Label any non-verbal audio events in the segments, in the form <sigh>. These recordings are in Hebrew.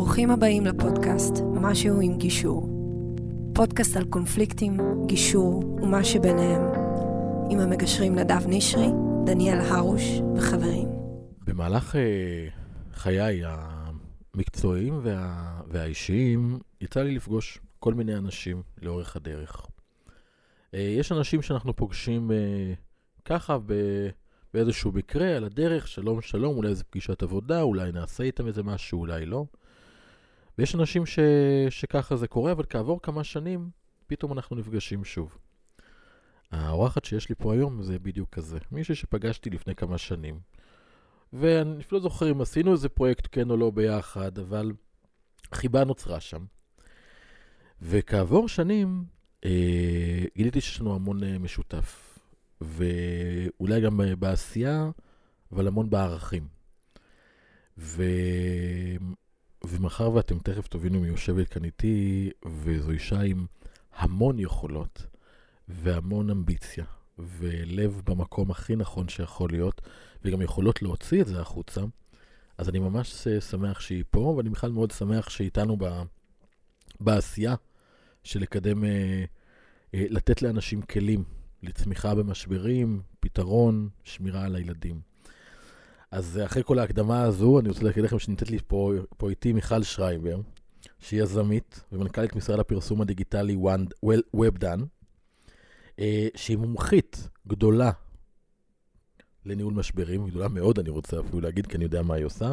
ברוכים הבאים לפודקאסט משהו עם גישור. פודקאסט על קונפליקטים, גישור ומה שביניהם. עם המגשרים נדב נשרי, דניאל הרוש וחברים. במהלך אה, חיי המקצועיים וה, והאישיים, יצא לי לפגוש כל מיני אנשים לאורך הדרך. אה, יש אנשים שאנחנו פוגשים אה, ככה ב, באיזשהו מקרה על הדרך, שלום שלום, אולי איזה פגישת עבודה, אולי נעשה איתם איזה משהו, אולי לא. ויש אנשים ש... שככה זה קורה, אבל כעבור כמה שנים, פתאום אנחנו נפגשים שוב. האורחת שיש לי פה היום זה בדיוק כזה. מישהי שפגשתי לפני כמה שנים. ואני לא זוכר אם עשינו איזה פרויקט כן או לא ביחד, אבל חיבה נוצרה שם. וכעבור שנים, אה, גיליתי שיש לנו המון אה, משותף. ואולי גם אה, בעשייה, אבל המון בערכים. ו... ומאחר ואתם תכף תבינו מי יושבת כאן איתי, וזו אישה עם המון יכולות והמון אמביציה, ולב במקום הכי נכון שיכול להיות, וגם יכולות להוציא את זה החוצה, אז אני ממש שמח שהיא פה, ואני בכלל מאוד שמח שהיא איתנו ב... בעשייה של לקדם, אה, אה, לתת לאנשים כלים לצמיחה במשברים, פתרון, שמירה על הילדים. אז אחרי כל ההקדמה הזו, אני רוצה להגיד לכם שנמצאת לי פה, פה איתי מיכל שרייבר, שהיא יזמית ומנכ"לית משרד הפרסום הדיגיטלי WebDan, אה, שהיא מומחית גדולה לניהול משברים, גדולה מאוד אני רוצה אפילו להגיד, כי אני יודע מה היא עושה.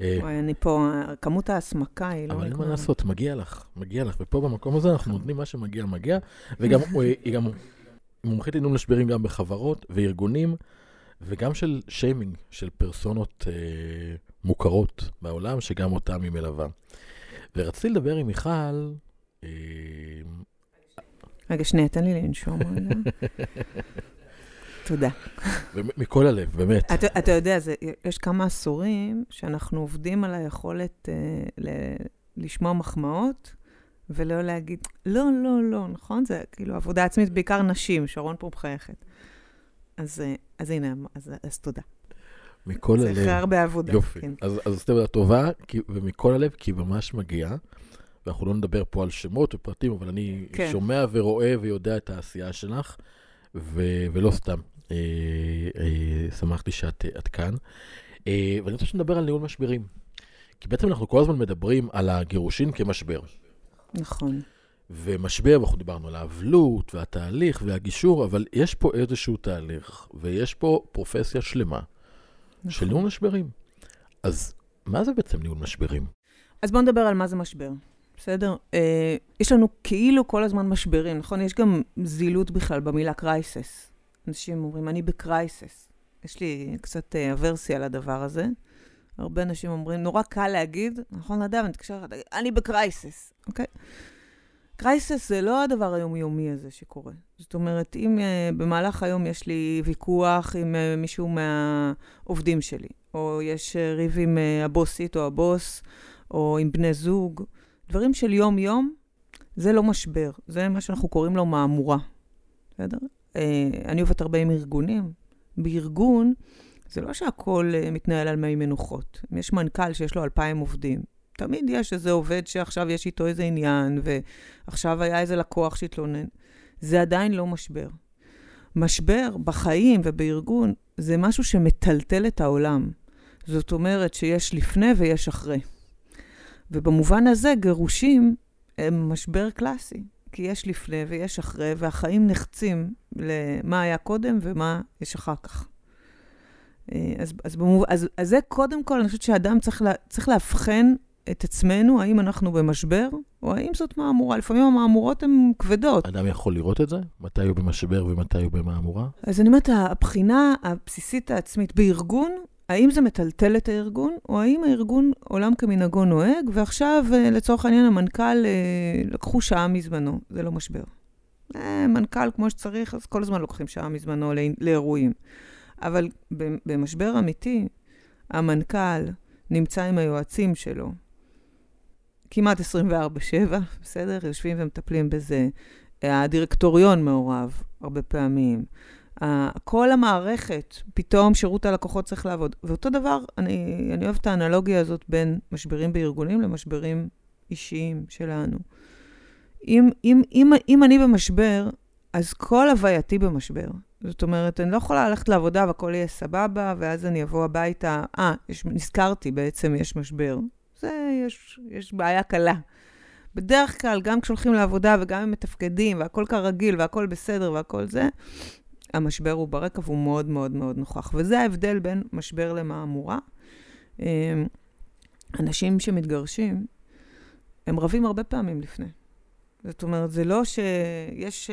אה, וואי, אני פה, כמות ההסמקה היא לא... אבל אין מה לעשות, מגיע לך, מגיע לך. ופה במקום הזה אנחנו נותנים מה שמגיע, מגיע. וגם <laughs> היא גם מומחית לניהול משברים גם בחברות וארגונים. וגם של שיימינג, של פרסונות אה, מוכרות בעולם, שגם אותם היא מלווה. ורציתי לדבר עם מיכל... אה, רגע, שנייה, תן לי לנשום רגע. <laughs> תודה. מכל הלב, באמת. אתה, אתה יודע, זה, יש כמה עשורים שאנחנו עובדים על היכולת אה, ל, לשמוע מחמאות, ולא להגיד, לא, לא, לא, נכון? זה כאילו עבודה עצמית, בעיקר נשים, שרון פה מחייכת. אז, אה, אז הנה, אז, אז תודה. מכל הלב. זה אחרי הרבה עבודה. יופי. כן. אז, אז תודה טובה, כי, ומכל הלב, כי ממש מגיע. ואנחנו לא נדבר פה על שמות ופרטים, אבל אני כן. שומע ורואה ויודע את העשייה שלך, ו, ולא סתם. אה, אה, שמחתי שאת את כאן. אה, ואני רוצה שנדבר על ניהול משברים. כי בעצם אנחנו כל הזמן מדברים על הגירושין כמשבר. נכון. ומשבר, אנחנו דיברנו על האבלות והתהליך והגישור, אבל יש פה איזשהו תהליך, ויש פה פרופסיה שלמה נכון. של ניהול משברים. אז מה זה בעצם ניהול משברים? אז בואו נדבר על מה זה משבר, בסדר? אה, יש לנו כאילו כל הזמן משברים, נכון? יש גם זילות בכלל במילה crisis. אנשים אומרים, אני ב-crisis. יש לי קצת אה, אברסיה לדבר הזה. הרבה אנשים אומרים, נורא קל להגיד, נכון, נדב, אני מתקשר, אני ב-crisis, אוקיי? Okay? crisis זה לא הדבר היומיומי הזה שקורה. זאת אומרת, אם uh, במהלך היום יש לי ויכוח עם uh, מישהו מהעובדים שלי, או יש uh, ריב עם uh, הבוסית או הבוס, או עם בני זוג, דברים של יום-יום, זה לא משבר, זה מה שאנחנו קוראים לו מהמורה. בסדר? Uh, אני עובדת הרבה עם ארגונים. בארגון, זה לא שהכול uh, מתנהל על מי מנוחות. אם יש מנכ"ל שיש לו אלפיים עובדים, תמיד יש איזה עובד שעכשיו יש איתו איזה עניין, ועכשיו היה איזה לקוח שהתלונן. זה עדיין לא משבר. משבר בחיים ובארגון זה משהו שמטלטל את העולם. זאת אומרת שיש לפני ויש אחרי. ובמובן הזה גירושים הם משבר קלאסי, כי יש לפני ויש אחרי, והחיים נחצים למה היה קודם ומה יש אחר כך. אה, אז, אז, במוב... אז, אז זה קודם כל, אני חושבת שאדם צריך, לה, צריך לאבחן את עצמנו, האם אנחנו במשבר, או האם זאת מהמורה. לפעמים המהמורות הן כבדות. אדם יכול לראות את זה? מתי הוא במשבר ומתי הוא במהמורה? אז אני אומרת, הבחינה הבסיסית העצמית בארגון, האם זה מטלטל את הארגון, או האם הארגון עולם כמנהגו נוהג, ועכשיו, אה, לצורך העניין, המנכ"ל, אה, לקחו שעה מזמנו, זה לא משבר. אה, מנכ"ל כמו שצריך, אז כל הזמן לוקחים שעה מזמנו לאירועים. אבל במשבר אמיתי, המנכ"ל נמצא עם היועצים שלו, כמעט 24-7, בסדר? יושבים ומטפלים בזה. הדירקטוריון מעורב הרבה פעמים. כל המערכת, פתאום שירות הלקוחות צריך לעבוד. ואותו דבר, אני, אני אוהבת את האנלוגיה הזאת בין משברים בארגונים למשברים אישיים שלנו. אם, אם, אם, אם אני במשבר, אז כל הווייתי במשבר. זאת אומרת, אני לא יכולה ללכת לעבודה והכל יהיה סבבה, ואז אני אבוא הביתה, אה, נזכרתי בעצם, יש משבר. זה, יש, יש בעיה קלה. בדרך כלל, גם כשהולכים לעבודה וגם אם מתפקדים, והכל כרגיל, והכל בסדר והכל זה, המשבר הוא ברקע והוא מאוד מאוד מאוד נוכח. וזה ההבדל בין משבר למהמורה. אמ, אנשים שמתגרשים, הם רבים הרבה פעמים לפני. זאת אומרת, זה לא שיש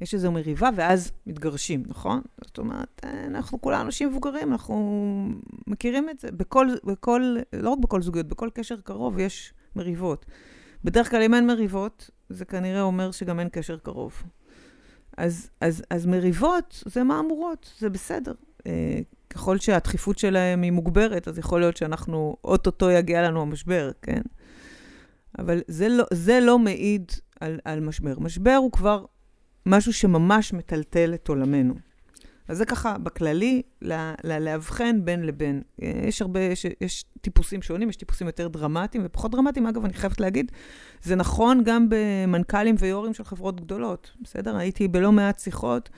יש איזו מריבה ואז מתגרשים, נכון? זאת אומרת, אנחנו כולנו אנשים מבוגרים, אנחנו מכירים את זה. בכל, בכל, לא רק בכל זוגיות, בכל קשר קרוב יש מריבות. בדרך כלל, אם אין מריבות, זה כנראה אומר שגם אין קשר קרוב. אז, אז, אז מריבות זה מהמורות, זה בסדר. אה, ככל שהדחיפות שלהם היא מוגברת, אז יכול להיות שאנחנו, אוטוטו יגיע לנו המשבר, כן? אבל זה לא, זה לא מעיד על, על משבר. משבר הוא כבר משהו שממש מטלטל את עולמנו. אז זה ככה, בכללי, לאבחן בין לבין. יש הרבה, יש, יש טיפוסים שונים, יש טיפוסים יותר דרמטיים ופחות דרמטיים. אגב, אני חייבת להגיד, זה נכון גם במנכ"לים ויו"רים של חברות גדולות, בסדר? הייתי בלא מעט שיחות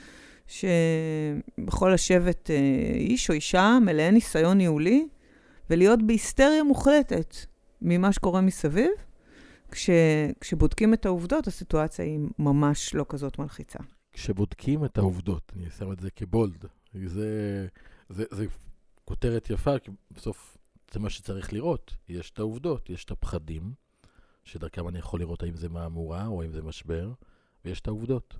שבכל לשבת אה, איש או אישה מלאי ניסיון ניהולי, ולהיות בהיסטריה מוחלטת ממה שקורה מסביב, כש, כשבודקים את העובדות, הסיטואציה היא ממש לא כזאת מלחיצה. כשבודקים את העובדות, אני שם את זה כבולד, זה, זה, זה כותרת יפה, כי בסוף זה מה שצריך לראות. יש את העובדות, יש את הפחדים, שדרכם אני יכול לראות האם זה מהמורה או האם זה משבר, ויש את העובדות,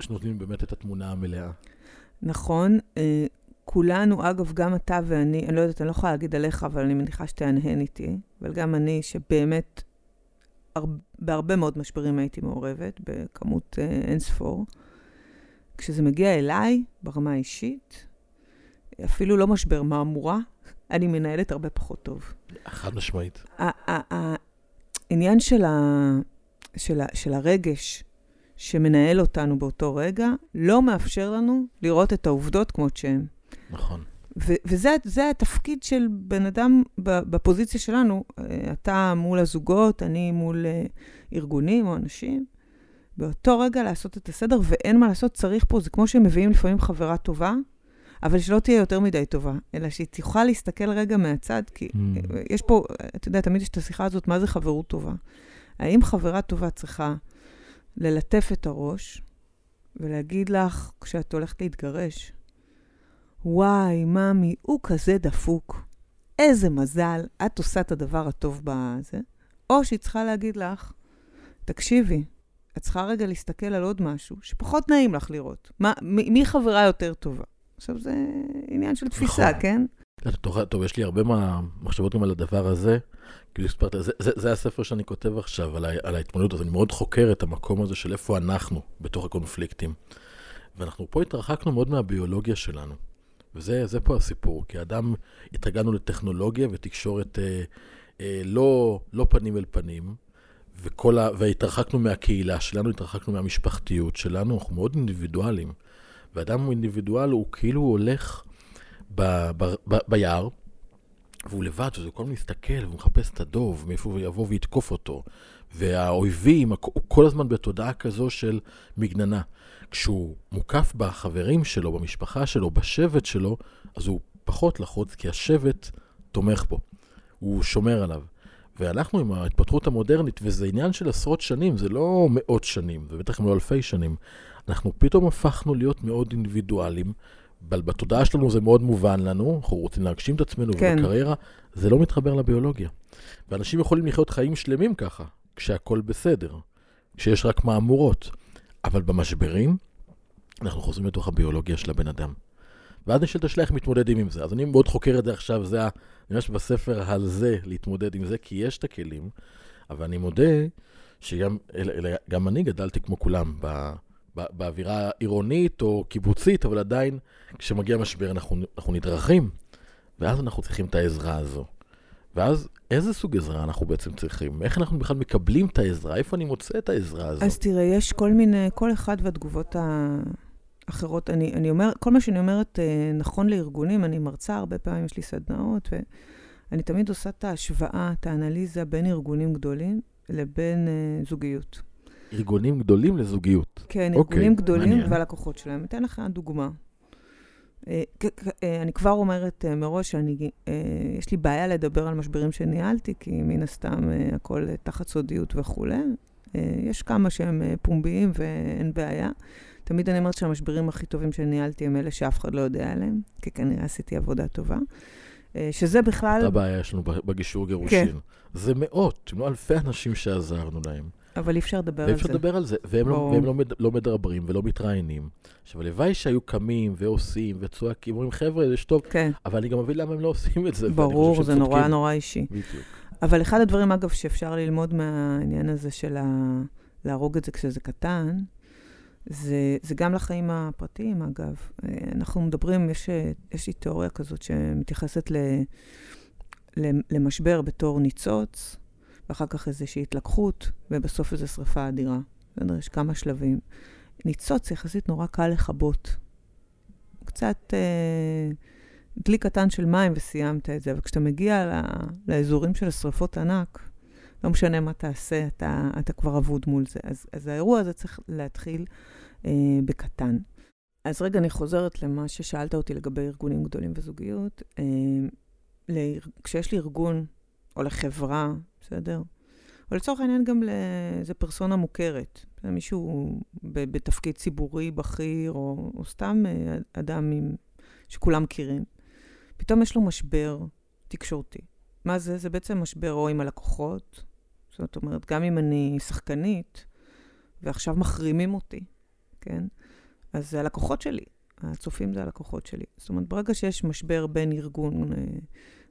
שנותנים באמת את התמונה המלאה. נכון. אה, כולנו, אגב, גם אתה ואני, אני לא יודעת, אני לא יכולה להגיד עליך, אבל אני מניחה שתהנהן איתי, אבל גם אני, שבאמת בהרבה מאוד משברים הייתי מעורבת, בכמות אה, אינספור. כשזה מגיע אליי, ברמה האישית, אפילו לא משבר מהמורה, אני מנהלת הרבה פחות טוב. חד משמעית. העניין של, ה, של, ה, של הרגש שמנהל אותנו באותו רגע, לא מאפשר לנו לראות את העובדות כמות שהן. נכון. וזה התפקיד של בן אדם בפוזיציה שלנו, אה, אתה מול הזוגות, אני מול אה, ארגונים או אנשים. באותו רגע לעשות את הסדר, ואין מה לעשות, צריך פה, זה כמו שהם מביאים לפעמים חברה טובה, אבל שלא תהיה יותר מדי טובה, אלא שהיא תוכל להסתכל רגע מהצד, כי mm. יש פה, אתה יודע, תמיד יש את השיחה הזאת, מה זה חברות טובה? האם חברה טובה צריכה ללטף את הראש ולהגיד לך, כשאת הולכת להתגרש, וואי, ממי, הוא כזה דפוק. איזה מזל, את עושה את הדבר הטוב בזה. או שהיא צריכה להגיד לך, תקשיבי, את צריכה רגע להסתכל על עוד משהו שפחות נעים לך לראות. מה, מי חברה יותר טובה? עכשיו, זה עניין של תפיסה, נכון. כן? טוב, טוב, יש לי הרבה מחשבות גם על הדבר הזה. כאילו, הספרת, זה, זה, זה הספר שאני כותב עכשיו על, ה, על ההתמודדות, אז אני מאוד חוקר את המקום הזה של איפה אנחנו בתוך הקונפליקטים. ואנחנו פה התרחקנו מאוד מהביולוגיה שלנו. וזה פה הסיפור, כי אדם, התרגלנו לטכנולוגיה ותקשורת אה, אה, לא, לא פנים אל פנים, וכל ה, והתרחקנו מהקהילה שלנו, התרחקנו מהמשפחתיות שלנו, אנחנו מאוד אינדיבידואלים. ואדם הוא אינדיבידואל, הוא כאילו הולך ב, ב, ב, ביער, והוא לבד, וזה כל הזמן מסתכל ומחפש את הדוב, מאיפה הוא יבוא ויתקוף אותו. והאויבים, הוא כל הזמן בתודעה כזו של מגננה. כשהוא מוקף בחברים שלו, במשפחה שלו, בשבט שלו, אז הוא פחות לחוץ, כי השבט תומך בו. הוא שומר עליו. ואנחנו עם ההתפתחות המודרנית, וזה עניין של עשרות שנים, זה לא מאות שנים, זה בטח לא אלפי שנים. אנחנו פתאום הפכנו להיות מאוד אינדיבידואלים. בתודעה שלנו זה מאוד מובן לנו, אנחנו רוצים להגשים את עצמנו כן. ובקריירה, זה לא מתחבר לביולוגיה. ואנשים יכולים לחיות חיים שלמים ככה, כשהכול בסדר, כשיש רק מהמורות. אבל במשברים, אנחנו חוזרים לתוך הביולוגיה של הבן אדם. ואז נשאלת השאלה איך מתמודדים עם זה. אז אני מאוד חוקר את זה עכשיו, זה ה... ממש בספר על זה, להתמודד עם זה, כי יש את הכלים, אבל אני מודה שגם אל, אל, גם אני גדלתי כמו כולם, ב, ב, באווירה עירונית או קיבוצית, אבל עדיין, כשמגיע משבר אנחנו, אנחנו נדרכים, ואז אנחנו צריכים את העזרה הזו. ואז איזה סוג עזרה אנחנו בעצם צריכים? איך אנחנו בכלל מקבלים את העזרה? איפה אני מוצא את העזרה הזו? אז תראה, יש כל מיני, כל אחד והתגובות אחרות. אני, אני אומר, כל מה שאני אומרת אה, נכון לארגונים, אני מרצה הרבה פעמים, יש לי סדנאות, ואני תמיד עושה את ההשוואה, את האנליזה בין ארגונים גדולים לבין אה, זוגיות. ארגונים גדולים לזוגיות. כן, אוקיי, ארגונים גדולים מעניין. והלקוחות שלהם. אתן לך דוגמה. אה, אה, אני כבר אומרת אה, מראש שאני, אה, יש לי בעיה לדבר על משברים שניהלתי, כי מן הסתם הכל תחת סודיות וכולי. יש כמה שהם פומביים ואין בעיה. תמיד אני אומרת שהמשברים הכי טובים שניהלתי הם אלה שאף אחד לא יודע עליהם, כי כנראה עשיתי עבודה טובה. שזה בכלל, אותה בעיה יש לנו בגישור גירושין. זה מאות, אם לא אלפי אנשים שעזרנו להם. אבל אי אפשר לדבר על זה. אפשר לדבר על זה, והם, לא. והם לא, מד, לא מדברים ולא מתראיינים. עכשיו, הלוואי שהיו קמים ועושים וצועקים, אומרים, חבר'ה, זה טוב, כן, אבל אני גם מבין למה הם לא עושים את זה. ברור, זה נורא. נורא אישי. בדיוק. אבל אחד הדברים, אגב, שאפשר ללמוד מהעניין הזה של ה... להרוג את זה כשזה קטן, זה, זה גם לחיים הפרטיים, אגב. אה, אנחנו מדברים, יש, יש לי תיאוריה כזאת שמתייחסת ל, ל, למשבר בתור ניצוץ, ואחר כך איזושהי התלקחות, ובסוף איזו שרפה אדירה. בסדר? יש כמה שלבים. ניצוץ יחסית נורא קל לכבות. קצת אה, דלי קטן של מים וסיימת את זה, אבל כשאתה מגיע ל, לאזורים של השרפות ענק, לא משנה מה תעשה, אתה, אתה כבר אבוד מול זה. אז, אז האירוע הזה צריך להתחיל אה, בקטן. אז רגע, אני חוזרת למה ששאלת אותי לגבי ארגונים גדולים וזוגיות. אה, לאר... כשיש לי ארגון, או לחברה, בסדר? או לצורך העניין גם לאיזה פרסונה מוכרת. מישהו בתפקיד ציבורי בכיר, או, או סתם אה, אדם עם... שכולם מכירים. פתאום יש לו משבר תקשורתי. מה זה? זה בעצם משבר או עם הלקוחות, זאת אומרת, גם אם אני שחקנית, ועכשיו מחרימים אותי, כן? אז זה הלקוחות שלי, הצופים זה הלקוחות שלי. זאת אומרת, ברגע שיש משבר בין ארגון, אה,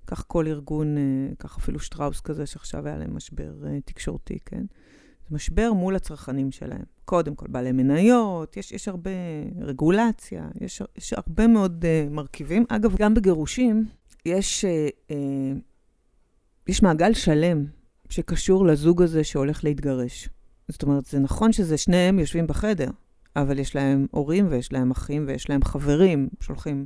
כך כל ארגון, אה, כך אפילו שטראוס כזה, שעכשיו היה להם משבר אה, תקשורתי, כן? זה משבר מול הצרכנים שלהם. קודם כל, בעלי מניות, יש, יש הרבה רגולציה, יש, יש הרבה מאוד uh, מרכיבים. אגב, גם בגירושים יש, uh, uh, יש מעגל שלם שקשור לזוג הזה שהולך להתגרש. זאת אומרת, זה נכון שזה שניהם יושבים בחדר, אבל יש להם הורים ויש להם אחים ויש להם חברים שהולכים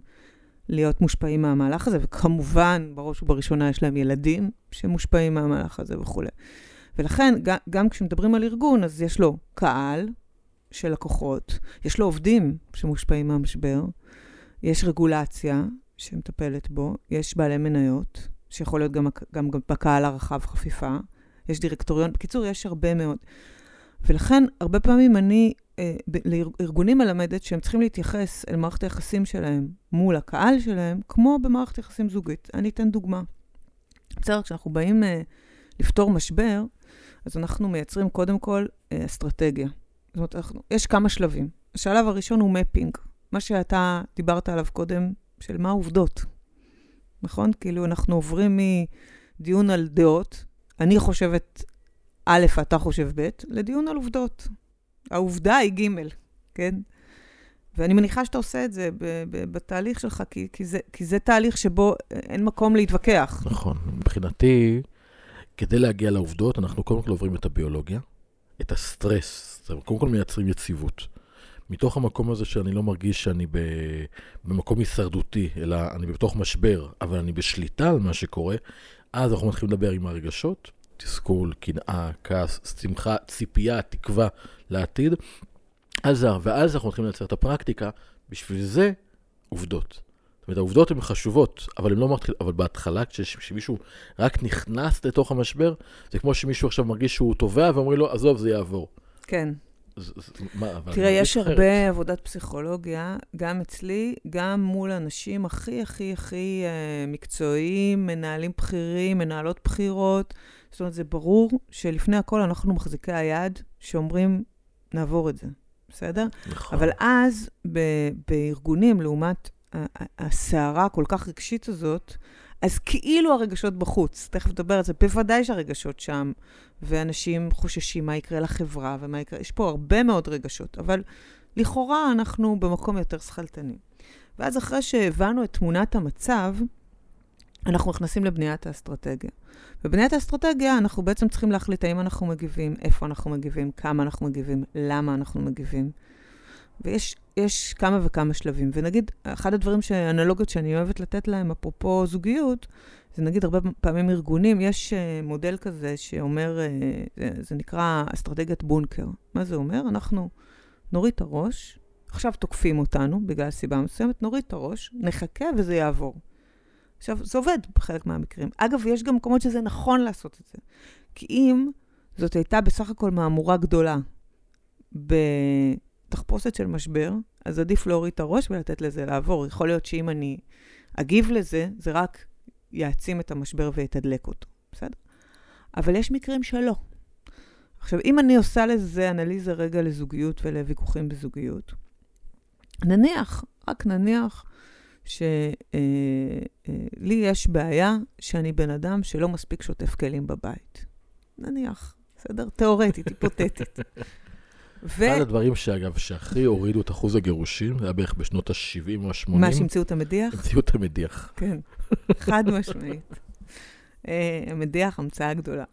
להיות מושפעים מהמהלך הזה, וכמובן, בראש ובראשונה יש להם ילדים שמושפעים מהמהלך הזה וכולי. ולכן, גם, גם כשמדברים על ארגון, אז יש לו קהל של לקוחות, יש לו עובדים שמושפעים מהמשבר, יש רגולציה שמטפלת בו, יש בעלי מניות, שיכול להיות גם, גם, גם בקהל הרחב חפיפה, יש דירקטוריון, בקיצור, יש הרבה מאוד. ולכן, הרבה פעמים אני לארגונים מלמדת שהם צריכים להתייחס אל מערכת היחסים שלהם מול הקהל שלהם, כמו במערכת יחסים זוגית. אני אתן דוגמה. בסדר, כשאנחנו באים אה, לפתור משבר, אז אנחנו מייצרים קודם כל אה, אסטרטגיה. זאת אומרת, אנחנו, יש כמה שלבים. השלב הראשון הוא מפינג, מה שאתה דיברת עליו קודם, של מה העובדות. נכון? כאילו, אנחנו עוברים מדיון על דעות, אני חושבת א', אתה חושב ב', לדיון על עובדות. העובדה היא ג', כן? ואני מניחה שאתה עושה את זה בתהליך שלך, כי, כי, זה, כי זה תהליך שבו אין מקום להתווכח. נכון. מבחינתי, כדי להגיע לעובדות, אנחנו קודם כל עוברים את הביולוגיה, את הסטרס, קודם כל מייצרים יציבות. מתוך המקום הזה שאני לא מרגיש שאני ב... במקום הישרדותי, אלא אני בתוך משבר, אבל אני בשליטה על מה שקורה, אז אנחנו מתחילים לדבר עם הרגשות, תסכול, קנאה, כעס, שמחה, ציפייה, תקווה לעתיד. אז, ואז אנחנו מתחילים לייצר את הפרקטיקה, בשביל זה עובדות. זאת אומרת, העובדות הן חשובות, אבל לא מתחיל, אבל בהתחלה, כש- כשמישהו רק נכנס לתוך המשבר, זה כמו שמישהו עכשיו מרגיש שהוא טובע, ואומרים לו, עזוב, זה יעבור. כן. אז- אז מה, תראה, יש אחרת. הרבה עבודת פסיכולוגיה, גם אצלי, גם מול אנשים הכי הכי הכי אה, מקצועיים, מנהלים בכירים, מנהלות בכירות. זאת אומרת, זה ברור שלפני הכל אנחנו מחזיקי היד שאומרים, נעבור את זה, בסדר? נכון. אבל אז, ב- בארגונים, לעומת הסערה הכל כך רגשית הזאת, אז כאילו הרגשות בחוץ, תכף נדבר על זה, בוודאי שהרגשות שם, ואנשים חוששים מה יקרה לחברה ומה יקרה, יש פה הרבה מאוד רגשות, אבל לכאורה אנחנו במקום יותר שכלתני. ואז אחרי שהבנו את תמונת המצב, אנחנו נכנסים לבניית האסטרטגיה. בבניית האסטרטגיה אנחנו בעצם צריכים להחליט האם אנחנו מגיבים, איפה אנחנו מגיבים, כמה אנחנו מגיבים, למה אנחנו מגיבים. ויש יש כמה וכמה שלבים. ונגיד, אחד הדברים, האנלוגיות שאני אוהבת לתת להם, אפרופו זוגיות, זה נגיד הרבה פעמים ארגונים, יש uh, מודל כזה שאומר, uh, זה, זה נקרא אסטרטגיית בונקר. מה זה אומר? אנחנו נוריד את הראש, עכשיו תוקפים אותנו בגלל סיבה מסוימת, נוריד את הראש, נחכה וזה יעבור. עכשיו, זה עובד בחלק מהמקרים. אגב, יש גם מקומות שזה נכון לעשות את זה. כי אם זאת הייתה בסך הכל מהמורה גדולה בתחפושת של משבר, אז עדיף להוריד את הראש ולתת לזה לעבור. יכול להיות שאם אני אגיב לזה, זה רק יעצים את המשבר ויתדלק אותו, בסדר? אבל יש מקרים שלא. עכשיו, אם אני עושה לזה אנליזה רגע לזוגיות ולוויכוחים בזוגיות, נניח, רק נניח, שלי אה, אה, יש בעיה שאני בן אדם שלא מספיק שוטף כלים בבית. נניח, בסדר? תיאורטית, <laughs> היפותטית. ו... אחד הדברים שאגב, שהכי הורידו את אחוז הגירושים, זה היה בערך בשנות ה-70 או ה-80. מה, שהמציאו את המדיח? המציאו את המדיח. כן, חד משמעית. אה, המדיח, המצאה גדולה.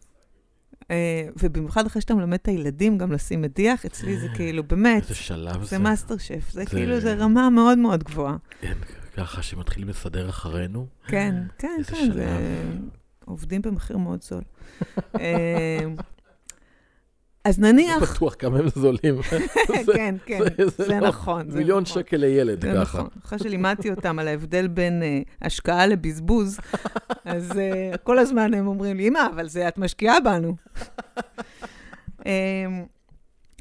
אה, ובמיוחד אחרי שאתה מלמד את הילדים גם לשים מדיח, אצלי זה כאילו, באמת, איזה שלב זה. זה מאסטר שף, זה כאילו, זה רמה מאוד מאוד גבוהה. כן, ככה שמתחילים לסדר אחרינו. כן, כן, כן, זה... עובדים במחיר מאוד זול. אה, אז נניח... לא בטוח כמה הם זולים. <laughs> כן, כן, זה לא נכון. מיליון נכון. שקל לילד, ככה. זה נכון. אחרי שלימדתי אותם על ההבדל בין אה, השקעה לבזבוז, <laughs> אז אה, כל הזמן הם אומרים לי, אמא, אבל זה, את משקיעה בנו. <laughs>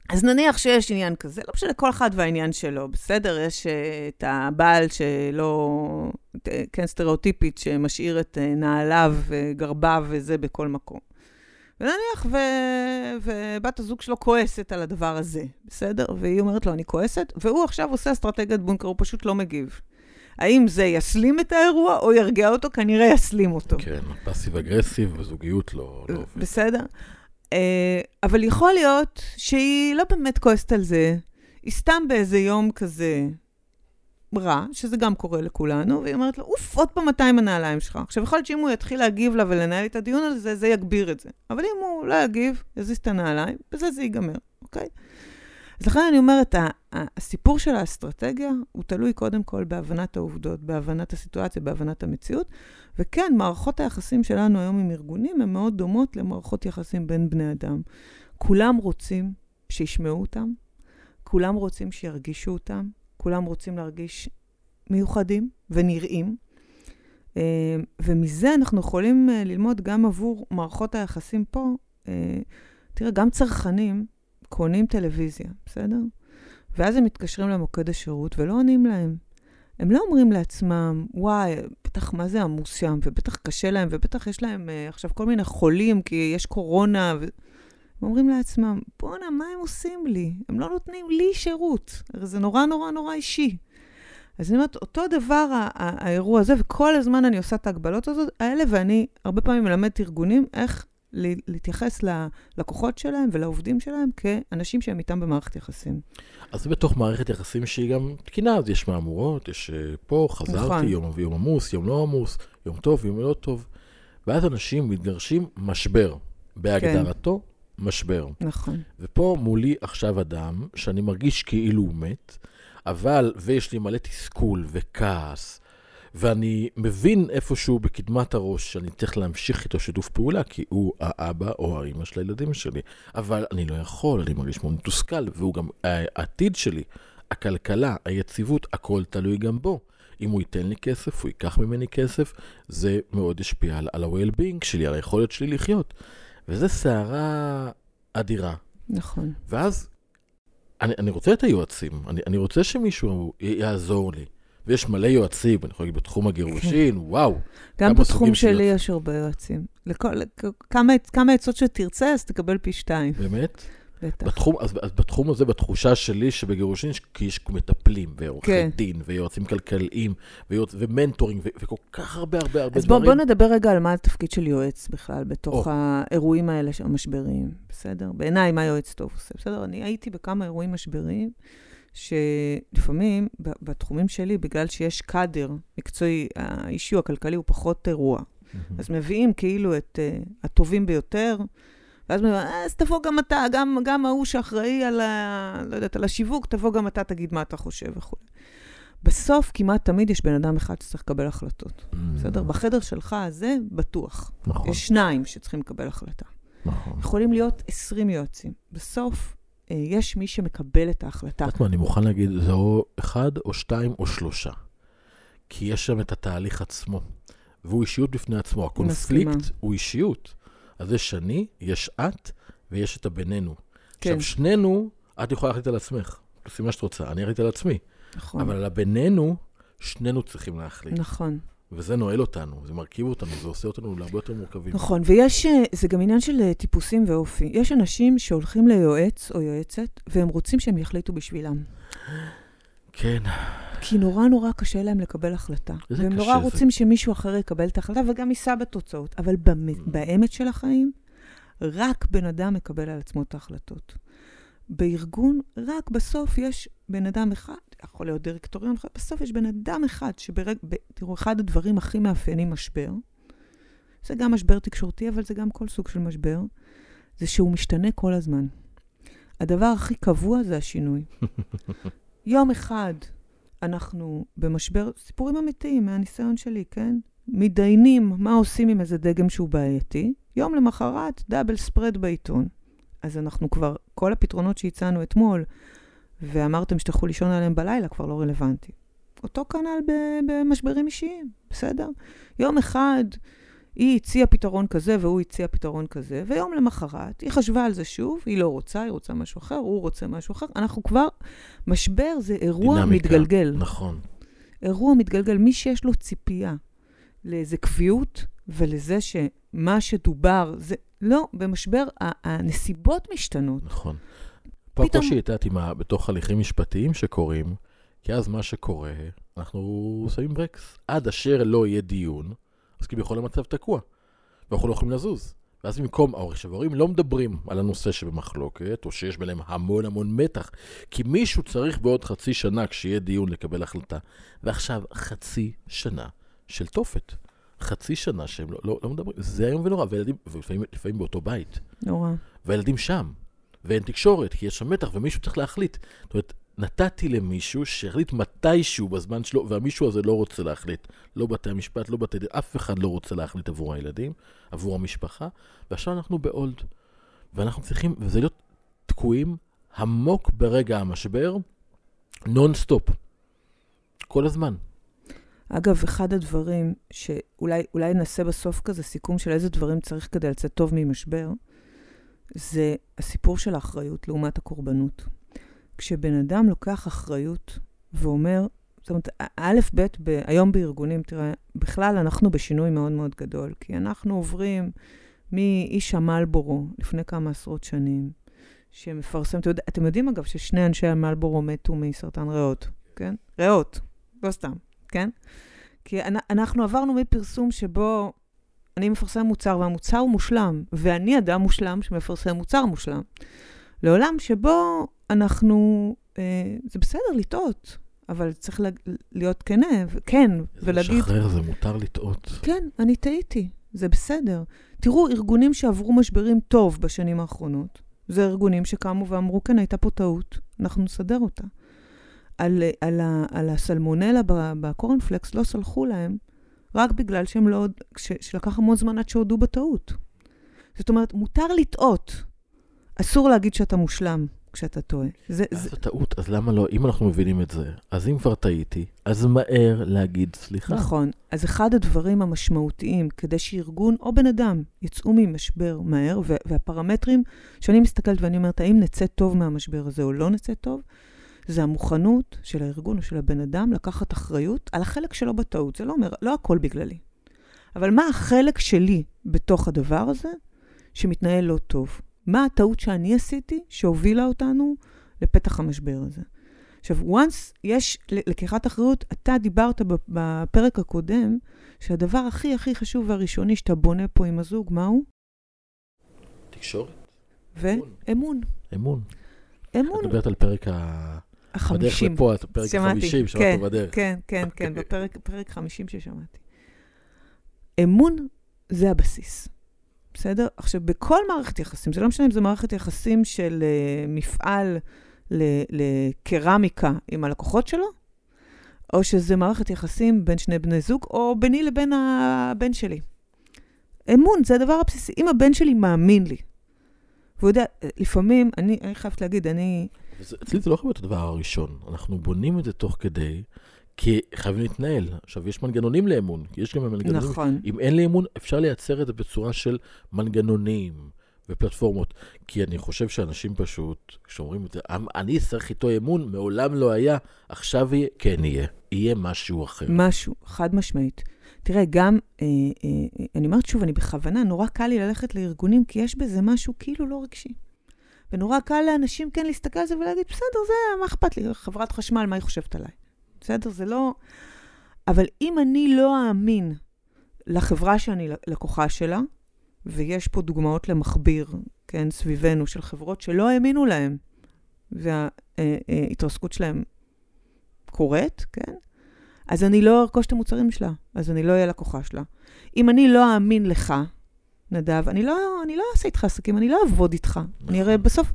אז נניח שיש עניין כזה, לא משנה כל אחד והעניין שלו, בסדר? יש uh, את הבעל שלא, כן, סטריאוטיפית, שמשאיר את uh, נעליו וגרביו וזה בכל מקום. ונניח ו... ובת הזוג שלו כועסת על הדבר הזה, בסדר? והיא אומרת לו, אני כועסת, והוא עכשיו עושה אסטרטגיית בונקר, הוא פשוט לא מגיב. האם זה יסלים את האירוע או ירגיע אותו? כנראה יסלים אותו. כן, פאסיב אגרסיב וזוגיות לא, לא בסדר. אה, אבל יכול להיות שהיא לא באמת כועסת על זה, היא סתם באיזה יום כזה רע, שזה גם קורה לכולנו, והיא אומרת לו, אוף, עוד פעם 200 הנעליים שלך. עכשיו, יכול להיות שאם הוא יתחיל להגיב לה ולנהל את הדיון על זה, זה יגביר את זה. אבל אם הוא לא יגיב, יזיז את הנעליים, בזה זה ייגמר, אוקיי? אז לכן אני אומרת, הסיפור של האסטרטגיה הוא תלוי קודם כל בהבנת העובדות, בהבנת הסיטואציה, בהבנת המציאות. וכן, מערכות היחסים שלנו היום עם ארגונים הן מאוד דומות למערכות יחסים בין בני אדם. כולם רוצים שישמעו אותם, כולם רוצים שירגישו אותם, כולם רוצים להרגיש מיוחדים ונראים. אה, ומזה אנחנו יכולים אה, ללמוד גם עבור מערכות היחסים פה. אה, תראה, גם צרכנים קונים טלוויזיה, בסדר? ואז הם מתקשרים למוקד השירות ולא עונים להם. הם לא אומרים לעצמם, וואי, בטח מה זה עמוס שם, ובטח קשה להם, ובטח יש להם uh, עכשיו כל מיני חולים, כי יש קורונה. ו... הם אומרים לעצמם, בואנה, מה הם עושים לי? הם לא נותנים לי שירות. הרי זה נורא נורא נורא אישי. אז אני אומרת, אותו דבר האירוע הזה, וכל הזמן אני עושה את ההגבלות הזאת, האלה, ואני הרבה פעמים מלמדת ארגונים איך להתייחס ללקוחות שלהם ולעובדים שלהם כאנשים שהם איתם במערכת יחסים. אז זה בתוך מערכת יחסים שהיא גם תקינה, אז יש מהמורות, יש אה, פה, חזרתי, נכון. יום, יום עמוס, יום לא עמוס, יום טוב, יום לא טוב. ואז אנשים מתגרשים משבר. בהגדרתו, כן. משבר. נכון. ופה מולי עכשיו אדם שאני מרגיש כאילו הוא מת, אבל, ויש לי מלא תסכול וכעס ואני מבין איפשהו בקדמת הראש שאני צריך להמשיך איתו שיתוף פעולה, כי הוא האבא או האמא של הילדים שלי. אבל אני לא יכול, אני מרגיש מאוד מתוסכל, והוא גם העתיד שלי, הכלכלה, היציבות, הכל תלוי גם בו. אם הוא ייתן לי כסף, הוא ייקח ממני כסף, זה מאוד ישפיע על, על ה-well-being שלי, על היכולת שלי לחיות. וזו סערה אדירה. נכון. ואז אני, אני רוצה את היועצים, אני, אני רוצה שמישהו יעזור לי. ויש מלא יועצים, אני יכול להגיד בתחום הגירושין, כן. וואו. גם בתחום שלי יש הרבה יועצים. לכל, כמה, כמה עצות שתרצה, אז תקבל פי שתיים. באמת? בטח. בתחום, אז, אז בתחום הזה, בתחושה שלי שבגירושין יש, יש מטפלים, ועורכי כן. דין, ויועצים כלכליים, ויועצ, ו-mentoring, ו, וכל כך הרבה הרבה הרבה אז דברים. אז בוא, בוא נדבר רגע על מה התפקיד של יועץ בכלל, בתוך או. האירועים האלה המשבריים, בסדר? בעיניי, מה יועץ טוב עושה, בסדר? אני הייתי בכמה אירועים משבריים. שלפעמים בתחומים שלי, בגלל שיש קאדר מקצועי, האישיו הכלכלי הוא פחות אירוע. Mm-hmm. אז מביאים כאילו את uh, הטובים ביותר, ואז הוא אומר, "אה, אז תבוא גם אתה, גם, גם ההוא שאחראי על, ה, לא יודעת, על השיווק, תבוא גם אתה, תגיד מה אתה חושב וכו'. בסוף כמעט תמיד יש בן אדם אחד שצריך לקבל החלטות. בסדר? בחדר שלך הזה, בטוח. נכון, יש שניים שצריכים לקבל החלטה. נכון. יכולים להיות 20 יועצים. בסוף, יש מי שמקבל את ההחלטה. את יודעת מה, אני מוכן להגיד, זה או אחד, או שתיים, או שלושה. כי יש שם את התהליך עצמו, והוא אישיות בפני עצמו. הקונפליקט מסכימה. הוא אישיות. אז יש אני, יש את, ויש את הבינינו. כן, עכשיו, שנינו, את יכולה להחליט על עצמך. תעשי מה שאת רוצה, אני אחליט על עצמי. נכון. אבל על הבינינו, שנינו צריכים להחליט. נכון. וזה נועל אותנו, זה מרכיב אותנו, זה עושה אותנו להרבה יותר מורכבים. נכון, ויש, אה, זה גם עניין של אה, טיפוסים ואופי. יש אנשים שהולכים ליועץ או יועצת, והם רוצים שהם יחליטו בשבילם. כן, כי נורא נורא קשה להם לקבל החלטה. והם קשה נורא זה. רוצים שמישהו אחר יקבל את ההחלטה, וגם יישא בתוצאות. אבל במ- באמת של החיים, רק בן אדם מקבל על עצמו את ההחלטות. בארגון, רק בסוף יש בן אדם אחד, יכול להיות דירקטוריון בסוף יש בן אדם אחד שברג... ב... תראו, אחד הדברים הכי מאפיינים משבר, זה גם משבר תקשורתי, אבל זה גם כל סוג של משבר, זה שהוא משתנה כל הזמן. הדבר הכי קבוע זה השינוי. <laughs> יום אחד אנחנו במשבר, סיפורים אמיתיים מהניסיון שלי, כן? מתדיינים מה עושים עם איזה דגם שהוא בעייתי, יום למחרת דאבל ספרד בעיתון. אז אנחנו כבר, כל הפתרונות שהצענו אתמול, ואמרתם שתלכו לישון עליהם בלילה, כבר לא רלוונטי. אותו כנ"ל במשברים אישיים, בסדר? יום אחד היא הציעה פתרון כזה והוא הציע פתרון כזה, ויום למחרת היא חשבה על זה שוב, היא לא רוצה, היא רוצה משהו אחר, הוא רוצה משהו אחר. אנחנו כבר, משבר זה אירוע דינמיקה. מתגלגל. נכון. אירוע מתגלגל, מי שיש לו ציפייה לאיזה קביעות ולזה שמה שדובר, זה לא, במשבר הנסיבות משתנות. נכון. פה פתאום- הקושי, את יודעת, בתוך הליכים משפטיים שקורים, כי אז מה שקורה, אנחנו שמים ברקס. עד אשר לא יהיה דיון, אז כביכול המצב תקוע, ואנחנו לא יכולים לזוז. ואז במקום, עכשיו, ההורים לא מדברים על הנושא שבמחלוקת, או שיש ביניהם המון המון מתח, כי מישהו צריך בעוד חצי שנה, כשיהיה דיון, לקבל החלטה. ועכשיו, חצי שנה של תופת. חצי שנה שהם לא, לא, לא מדברים, זה איום ונורא, וילדים, ולפעמים לפעמים באותו בית. נורא. והילדים שם, ואין תקשורת, כי יש שם מתח, ומישהו צריך להחליט. זאת אומרת, נתתי למישהו שיחליט מתישהו בזמן שלו, והמישהו הזה לא רוצה להחליט. לא בתי המשפט, לא בתי אף אחד לא רוצה להחליט עבור הילדים, עבור המשפחה, ועכשיו אנחנו בהולד. ואנחנו צריכים, וזה להיות תקועים עמוק ברגע המשבר, נונסטופ. כל הזמן. אגב, אחד הדברים שאולי אולי נעשה בסוף כזה סיכום של איזה דברים צריך כדי לצאת טוב ממשבר, זה הסיפור של האחריות לעומת הקורבנות. כשבן אדם לוקח אחריות ואומר, זאת אומרת, א', ב', ב- היום בארגונים, תראה, בכלל אנחנו בשינוי מאוד מאוד גדול, כי אנחנו עוברים מאיש המלבורו לפני כמה עשרות שנים, שמפרסם, אתם, יודע, אתם יודעים אגב ששני אנשי המלבורו מתו מסרטן ריאות, כן? ריאות, לא סתם, כן? כי אנ- אנחנו עברנו מפרסום שבו אני מפרסם מוצר והמוצר מושלם, ואני אדם מושלם שמפרסם מוצר מושלם, לעולם שבו אנחנו, אה, זה בסדר לטעות, אבל צריך לה, להיות כנה, כן, ולהגיד, לשחרר, זה מותר לטעות. כן, אני טעיתי, זה בסדר. תראו, ארגונים שעברו משברים טוב בשנים האחרונות, זה ארגונים שקמו ואמרו, כן, הייתה פה טעות, אנחנו נסדר אותה. על, על, ה- על הסלמונלה בקורנפלקס לא סלחו להם, רק בגלל שהם לא, ש, שלקח המון זמן עד שהודו בטעות. זאת אומרת, מותר לטעות. אסור להגיד שאתה מושלם כשאתה טועה. זה, אז זה, זו טעות, אז למה לא? אם אנחנו מבינים את זה, אז אם כבר טעיתי, אז מהר להגיד סליחה. נכון. אז אחד הדברים המשמעותיים כדי שארגון או בן אדם יצאו ממשבר מהר, והפרמטרים שאני מסתכלת ואני אומרת, האם נצא טוב מהמשבר הזה או לא נצא טוב, זה המוכנות של הארגון או של הבן אדם לקחת אחריות על החלק שלו בטעות. זה לא אומר, לא הכל בגללי. אבל מה החלק שלי בתוך הדבר הזה שמתנהל לא טוב? מה הטעות שאני עשיתי שהובילה אותנו לפתח המשבר הזה? עכשיו, once יש לקיחת אחריות, אתה דיברת בפרק הקודם, שהדבר הכי הכי חשוב והראשוני שאתה בונה פה עם הזוג, מהו? תקשורת, ואמון. אמון. אמון. את מדברת על פרק ה... בדרך החמישים. לפה, את פרק שמעתי. ה-50, שמעת כן, בדרך. כן, כן, כן, אוקיי. בפרק פרק 50 ששמעתי. אמון זה הבסיס, בסדר? עכשיו, בכל מערכת יחסים, זה לא משנה אם זו מערכת יחסים של uh, מפעל לקרמיקה עם הלקוחות שלו, או שזה מערכת יחסים בין שני בני זוג, או ביני לבין הבן שלי. אמון, זה הדבר הבסיסי. אם הבן שלי מאמין לי, והוא יודע, לפעמים, אני, אני חייבת להגיד, אני... אצלי זה לא יכול להיות הדבר הראשון. אנחנו בונים את זה תוך כדי, כי חייבים להתנהל. עכשיו, יש מנגנונים לאמון. יש גם מנגנונים... נכון. אם אין לי אמון, אפשר לייצר את זה בצורה של מנגנונים ופלטפורמות. כי אני חושב שאנשים פשוט, כשאומרים את זה, "אמ, אני אצטרך איתו אמון, מעולם לא היה, עכשיו יהיה, כן יהיה. יהיה משהו אחר. משהו, חד משמעית. תראה, גם, אה, אה, אני אומרת שוב, אני בכוונה, נורא קל לי ללכת לארגונים, כי יש בזה משהו כאילו לא רגשי. ונורא קל לאנשים כן להסתכל על זה ולהגיד, בסדר, זה, מה אכפת לי? חברת חשמל, מה היא חושבת עליי? בסדר, זה לא... אבל אם אני לא אאמין לחברה שאני לקוחה שלה, ויש פה דוגמאות למכביר, כן, סביבנו, של חברות שלא האמינו להם, וההתרסקות שלהם קורית, כן? אז אני לא ארכוש את המוצרים שלה, אז אני לא אהיה לקוחה שלה. אם אני לא אאמין לך, נדב, אני לא, אני לא אעשה איתך עסקים, אני לא אעבוד איתך. אני הרי בסוף...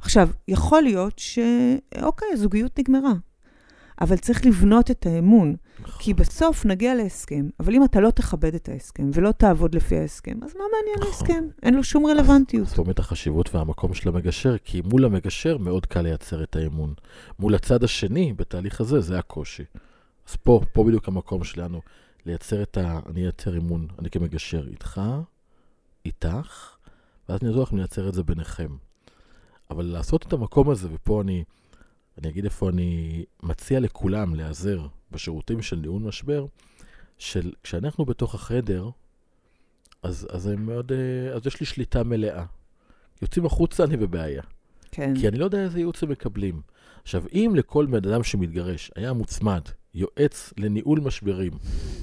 עכשיו, יכול להיות ש... אוקיי, הזוגיות נגמרה, אבל צריך לבנות את האמון. כי בסוף נגיע להסכם, אבל אם אתה לא תכבד את ההסכם ולא תעבוד לפי ההסכם, אז מה מעניין נכון. ההסכם? אין לו שום רלוונטיות. זאת אומרת החשיבות והמקום של המגשר, כי מול המגשר מאוד קל לייצר את האמון. מול הצד השני, בתהליך הזה, זה הקושי. אז פה, פה בדיוק המקום שלנו, לייצר את ה... אני אייצר אמון, אני כמגשר איתך, איתך, ואז אני אעזור לכם לייצר את זה ביניכם. אבל לעשות את המקום הזה, ופה אני, אני אגיד איפה אני מציע לכולם להיעזר בשירותים של ניהול משבר, של כשאנחנו בתוך החדר, אז, אז, מאוד, אה, אז יש לי שליטה מלאה. יוצאים החוצה, אני בבעיה. כן. כי אני לא יודע איזה ייעוץ הם מקבלים. עכשיו, אם לכל בן אדם שמתגרש היה מוצמד יועץ לניהול משברים,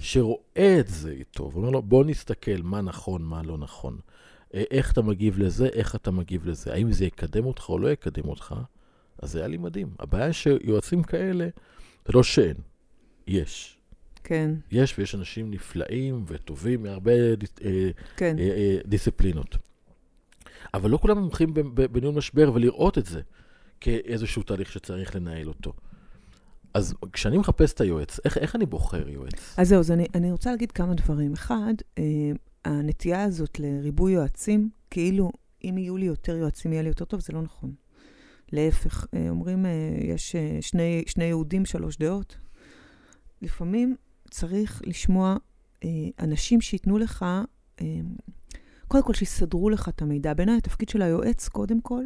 שרואה את זה איתו, ואומר לו, בוא נסתכל מה נכון, מה לא נכון. אה, איך אתה מגיב לזה, איך אתה מגיב לזה. האם זה יקדם אותך או לא יקדם אותך, אז זה היה לי מדהים. הבעיה שיועצים כאלה, זה לא שאין, יש. כן, יש, ויש אנשים נפלאים וטובים מהרבה אה, כן. אה, דיסציפלינות. אבל לא כולם מומחים בניהול משבר ולראות את זה כאיזשהו תהליך שצריך לנהל אותו. אז כשאני מחפש את היועץ, איך, איך אני בוחר יועץ? אז זהו, אז אני, אני רוצה להגיד כמה דברים. אחד, אה, הנטייה הזאת לריבוי יועצים, כאילו אם יהיו לי יותר יועצים יהיה לי יותר טוב, זה לא נכון. להפך, אה, אומרים, אה, יש אה, שני, שני יהודים, שלוש דעות. לפעמים צריך לשמוע אה, אנשים שייתנו לך, אה, קודם כל שיסדרו לך את המידע. בעיניי התפקיד של היועץ, קודם כל,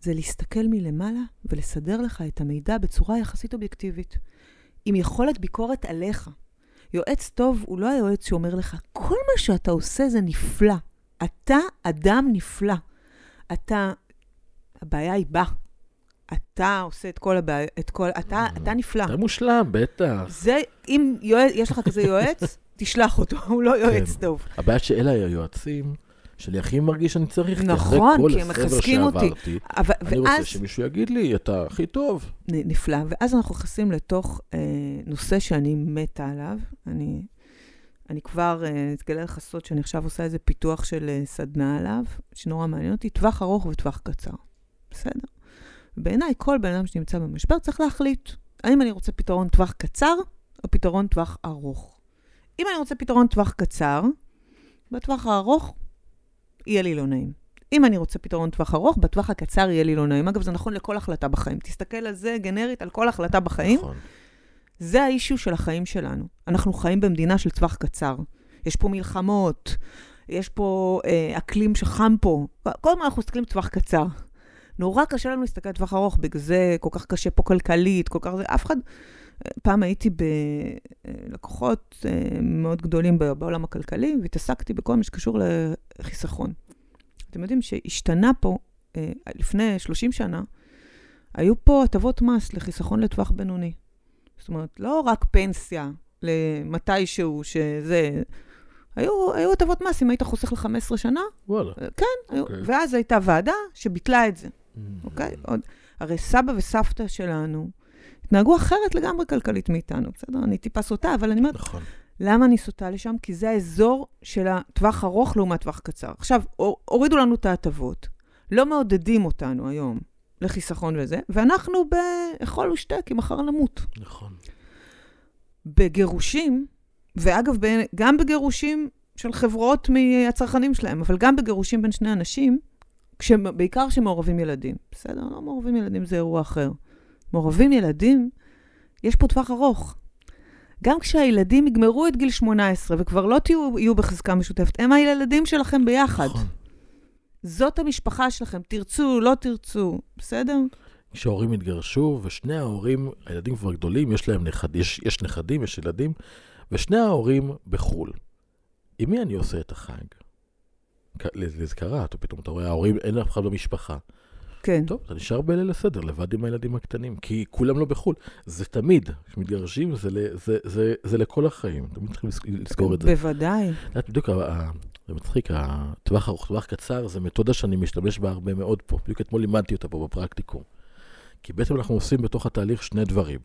זה להסתכל מלמעלה ולסדר לך את המידע בצורה יחסית אובייקטיבית. עם יכולת ביקורת עליך. יועץ טוב הוא לא היועץ שאומר לך, כל מה שאתה עושה זה נפלא. אתה אדם נפלא. אתה, הבעיה היא בה. אתה עושה את כל הבעיה, את כל, אתה, אתה נפלא. אתה מושלם, בטח. זה, אם יועץ, יש לך כזה יועץ, <laughs> תשלח אותו, הוא לא יועץ כן. טוב. הבעיה שאלה היועצים שאני הכי מרגיש שאני צריך. נכון, כי הם מחזקים אותי. אבל, אני רוצה ואז, שמישהו יגיד לי, אתה הכי טוב. נפלא, ואז אנחנו נכנסים לתוך אה, נושא שאני מתה עליו. אני, אני כבר אה, אתגלה לך סוד שאני עכשיו עושה איזה פיתוח של אה, סדנה עליו, שנורא מעניין אותי, טווח ארוך וטווח קצר. בסדר? בעיניי, כל בן אדם שנמצא במשבר צריך להחליט האם אני רוצה פתרון טווח קצר או פתרון טווח ארוך. אם אני רוצה פתרון טווח קצר, בטווח הארוך יהיה לי לא נעים. אם אני רוצה פתרון טווח ארוך, בטווח הקצר יהיה לי לא נעים. אגב, זה נכון לכל החלטה בחיים. תסתכל על זה גנרית, על כל החלטה בחיים. נכון. זה האישיו של החיים שלנו. אנחנו חיים במדינה של טווח קצר. יש פה מלחמות, יש פה אה, אקלים שחם פה. כל הזמן אנחנו מסתכלים בטווח קצר. נורא קשה לנו להסתכל בטווח ארוך, בגלל זה כל כך קשה פה כלכלית, כל כך זה, אף אחד... פעם הייתי בלקוחות אה, מאוד גדולים בעולם הכלכלי, והתעסקתי בכל מה שקשור לחיסכון. אתם יודעים שהשתנה פה, אה, לפני 30 שנה, היו פה הטבות מס לחיסכון לטווח בינוני. זאת אומרת, לא רק פנסיה למתישהו שזה... היו, הטבות מס אם היית חוסך ל-15 שנה, וואלה. כן, היו, אוקיי. ואז הייתה ועדה שביטלה את זה, אוקיי? עוד, הרי סבא וסבתא שלנו התנהגו אחרת לגמרי כלכלית מאיתנו, בסדר? אני טיפה סוטה, אבל אני אומרת, נכון. למה אני סוטה לשם? כי זה האזור של הטווח ארוך לעומת טווח קצר. עכשיו, הורידו לנו את ההטבות, לא מעודדים אותנו היום לחיסכון וזה, ואנחנו באכול ושתה, כי מחר נמות. נכון. בגירושים, ואגב, גם בגירושים של חברות מהצרכנים שלהם, אבל גם בגירושים בין שני אנשים, כש, בעיקר כשמעורבים ילדים. בסדר? לא מעורבים ילדים זה אירוע אחר. מעורבים ילדים, יש פה טווח ארוך. גם כשהילדים יגמרו את גיל 18 וכבר לא תהיו, יהיו בחזקה משותפת, הם הילדים שלכם ביחד. נכון. זאת המשפחה שלכם, תרצו, לא תרצו, בסדר? כשההורים התגרשו, ושני ההורים, הילדים כבר גדולים, יש להם נכד, יש, יש נכדים, יש ילדים, ושני ההורים בחו"ל. עם מי אני עושה את החג? זה קרה, פתאום אתה רואה, ההורים, אין אף אחד במשפחה. כן. טוב, אתה נשאר בליל הסדר, לבד עם הילדים הקטנים, כי כולם לא בחו"ל. זה תמיד, כשמתגרשים, זה, זה, זה, זה לכל החיים, תמיד צריכים לזכור את זה. בוודאי. את בדיוק, זה מצחיק, הטווח ארוך, טווח קצר, זה מתודה שאני משתמש בה הרבה מאוד פה. בדיוק אתמול לימדתי אותה פה בפרקטיקום. כי בעצם אנחנו עושים בתוך התהליך שני דברים.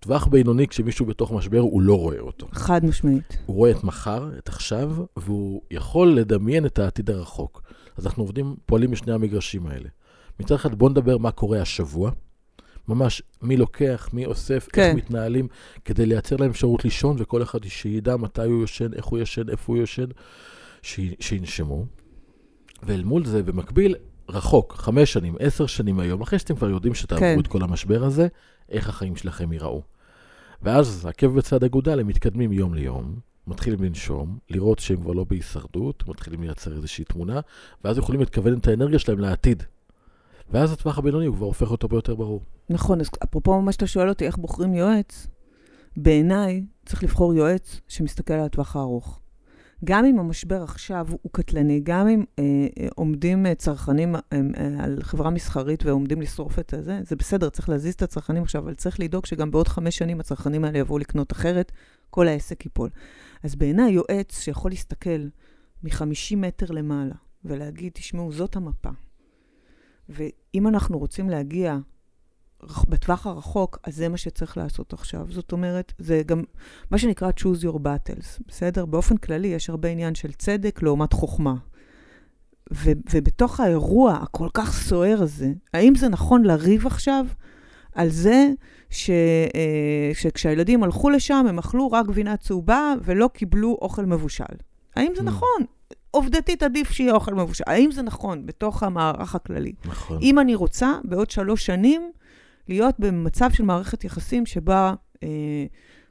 טווח בינוני, כשמישהו בתוך משבר, הוא לא רואה אותו. חד משמעית. הוא רואה את מחר, את עכשיו, והוא יכול לדמיין את העתיד הרחוק. אז אנחנו עובדים, פועלים בשני המגרשים האלה. מצד אחד, בואו נדבר מה קורה השבוע. ממש, מי לוקח, מי אוסף, כן. איך מתנהלים, כדי לייצר להם אפשרות לישון, וכל אחד שידע מתי הוא יושן, איך הוא ישן, איפה הוא יושן, ש... שינשמו. ואל מול זה, במקביל, רחוק, חמש שנים, עשר שנים היום, אחרי שאתם כבר יודעים שתעברו כן. את כל המשבר הזה, איך החיים שלכם ייראו. ואז עקב בצד אגודל, הם מתקדמים יום ליום, מתחילים לנשום, לראות שהם כבר לא בהישרדות, מתחילים לייצר איזושהי תמונה, ואז יכולים להתכוון את האנרגיה שלהם לעתיד. ואז הטווח הבינוני הוא כבר הופך אותו ביותר ברור. נכון, אז אפרופו מה שאתה שואל אותי, איך בוחרים יועץ, בעיניי צריך לבחור יועץ שמסתכל על הטווח הארוך. גם אם המשבר עכשיו הוא קטלני, גם אם אה, אה, עומדים אה, צרכנים אה, אה, על חברה מסחרית ועומדים לשרוף את זה, זה בסדר, צריך להזיז את הצרכנים עכשיו, אבל צריך לדאוג שגם בעוד חמש שנים הצרכנים האלה יבואו לקנות אחרת, כל העסק ייפול. אז בעיניי יועץ שיכול להסתכל מ-50 מטר למעלה ולהגיד, תשמעו, זאת המפה. ואם אנחנו רוצים להגיע בטווח הרחוק, אז זה מה שצריך לעשות עכשיו. זאת אומרת, זה גם מה שנקרא choose your battles, בסדר? באופן כללי יש הרבה עניין של צדק לעומת חוכמה. ו- ובתוך האירוע הכל כך סוער הזה, האם זה נכון לריב עכשיו על זה ש- אה, שכשהילדים הלכו לשם, הם אכלו רק גבינה צהובה ולא קיבלו אוכל מבושל? האם זה mm. נכון? עובדתית עדיף שיהיה אוכל מבושל. האם זה נכון בתוך המערך הכללי? נכון. אם אני רוצה, בעוד שלוש שנים, להיות במצב של מערכת יחסים שבה אה,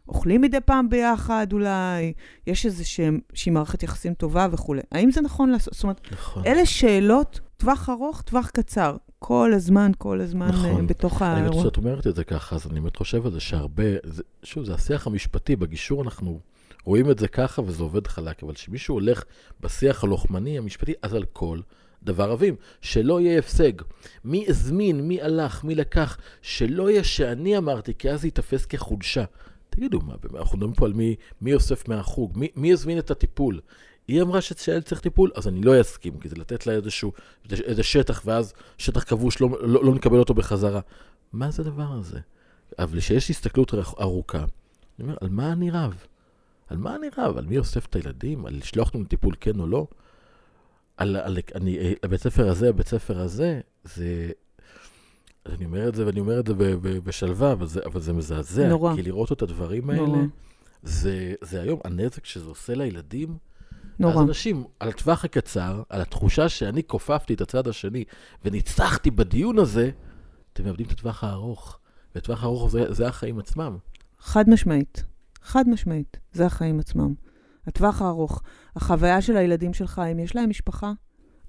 אוכלים מדי פעם ביחד אולי, יש איזושהי מערכת יחסים טובה וכולי. האם זה נכון לעשות? זאת אומרת, נכון. אלה שאלות, טווח ארוך, טווח קצר. כל הזמן, כל הזמן נכון. uh, בתוך האירוע. אני חושבת שאת אומרת את זה ככה, אז אני באמת חושב על זה שהרבה, זה, שוב, זה השיח המשפטי, בגישור אנחנו רואים את זה ככה וזה עובד חלק, אבל כשמישהו הולך בשיח הלוחמני המשפטי, אז על כל דבר רבים, שלא יהיה הפסק. מי הזמין, מי הלך, מי לקח, שלא יהיה שאני אמרתי, כי אז זה ייתפס כחולשה. תגידו, מה, אנחנו מדברים פה על מי, מי אוסף מהחוג, מי, מי הזמין את הטיפול. היא אמרה שילד צריך טיפול, אז אני לא אסכים, כי זה לתת לה איזשהו, איזה שטח, ואז שטח כבוש, לא, לא, לא נקבל אותו בחזרה. מה זה הדבר הזה? אבל כשיש הסתכלות ארוכה, אני אומר, על מה אני רב? על מה אני רב? על מי אוסף את הילדים? על לשלוח אותם לטיפול כן או לא? על, על, אני, הבית ספר הזה, הבית ספר הזה, זה... אני אומר את זה ואני אומר את זה בשלווה, אבל זה, אבל זה מזעזע. נורא. כי לראות את הדברים האלה, נורא. זה, זה היום, הנזק שזה עושה לילדים, נורא. אז אנשים, על הטווח הקצר, על התחושה שאני כופפתי את הצד השני וניצחתי בדיון הזה, אתם מאבדים את הטווח הארוך. וטווח הארוך זה, זה החיים עצמם. חד משמעית. חד משמעית. זה החיים עצמם. הטווח הארוך, החוויה של הילדים שלך, אם יש להם משפחה,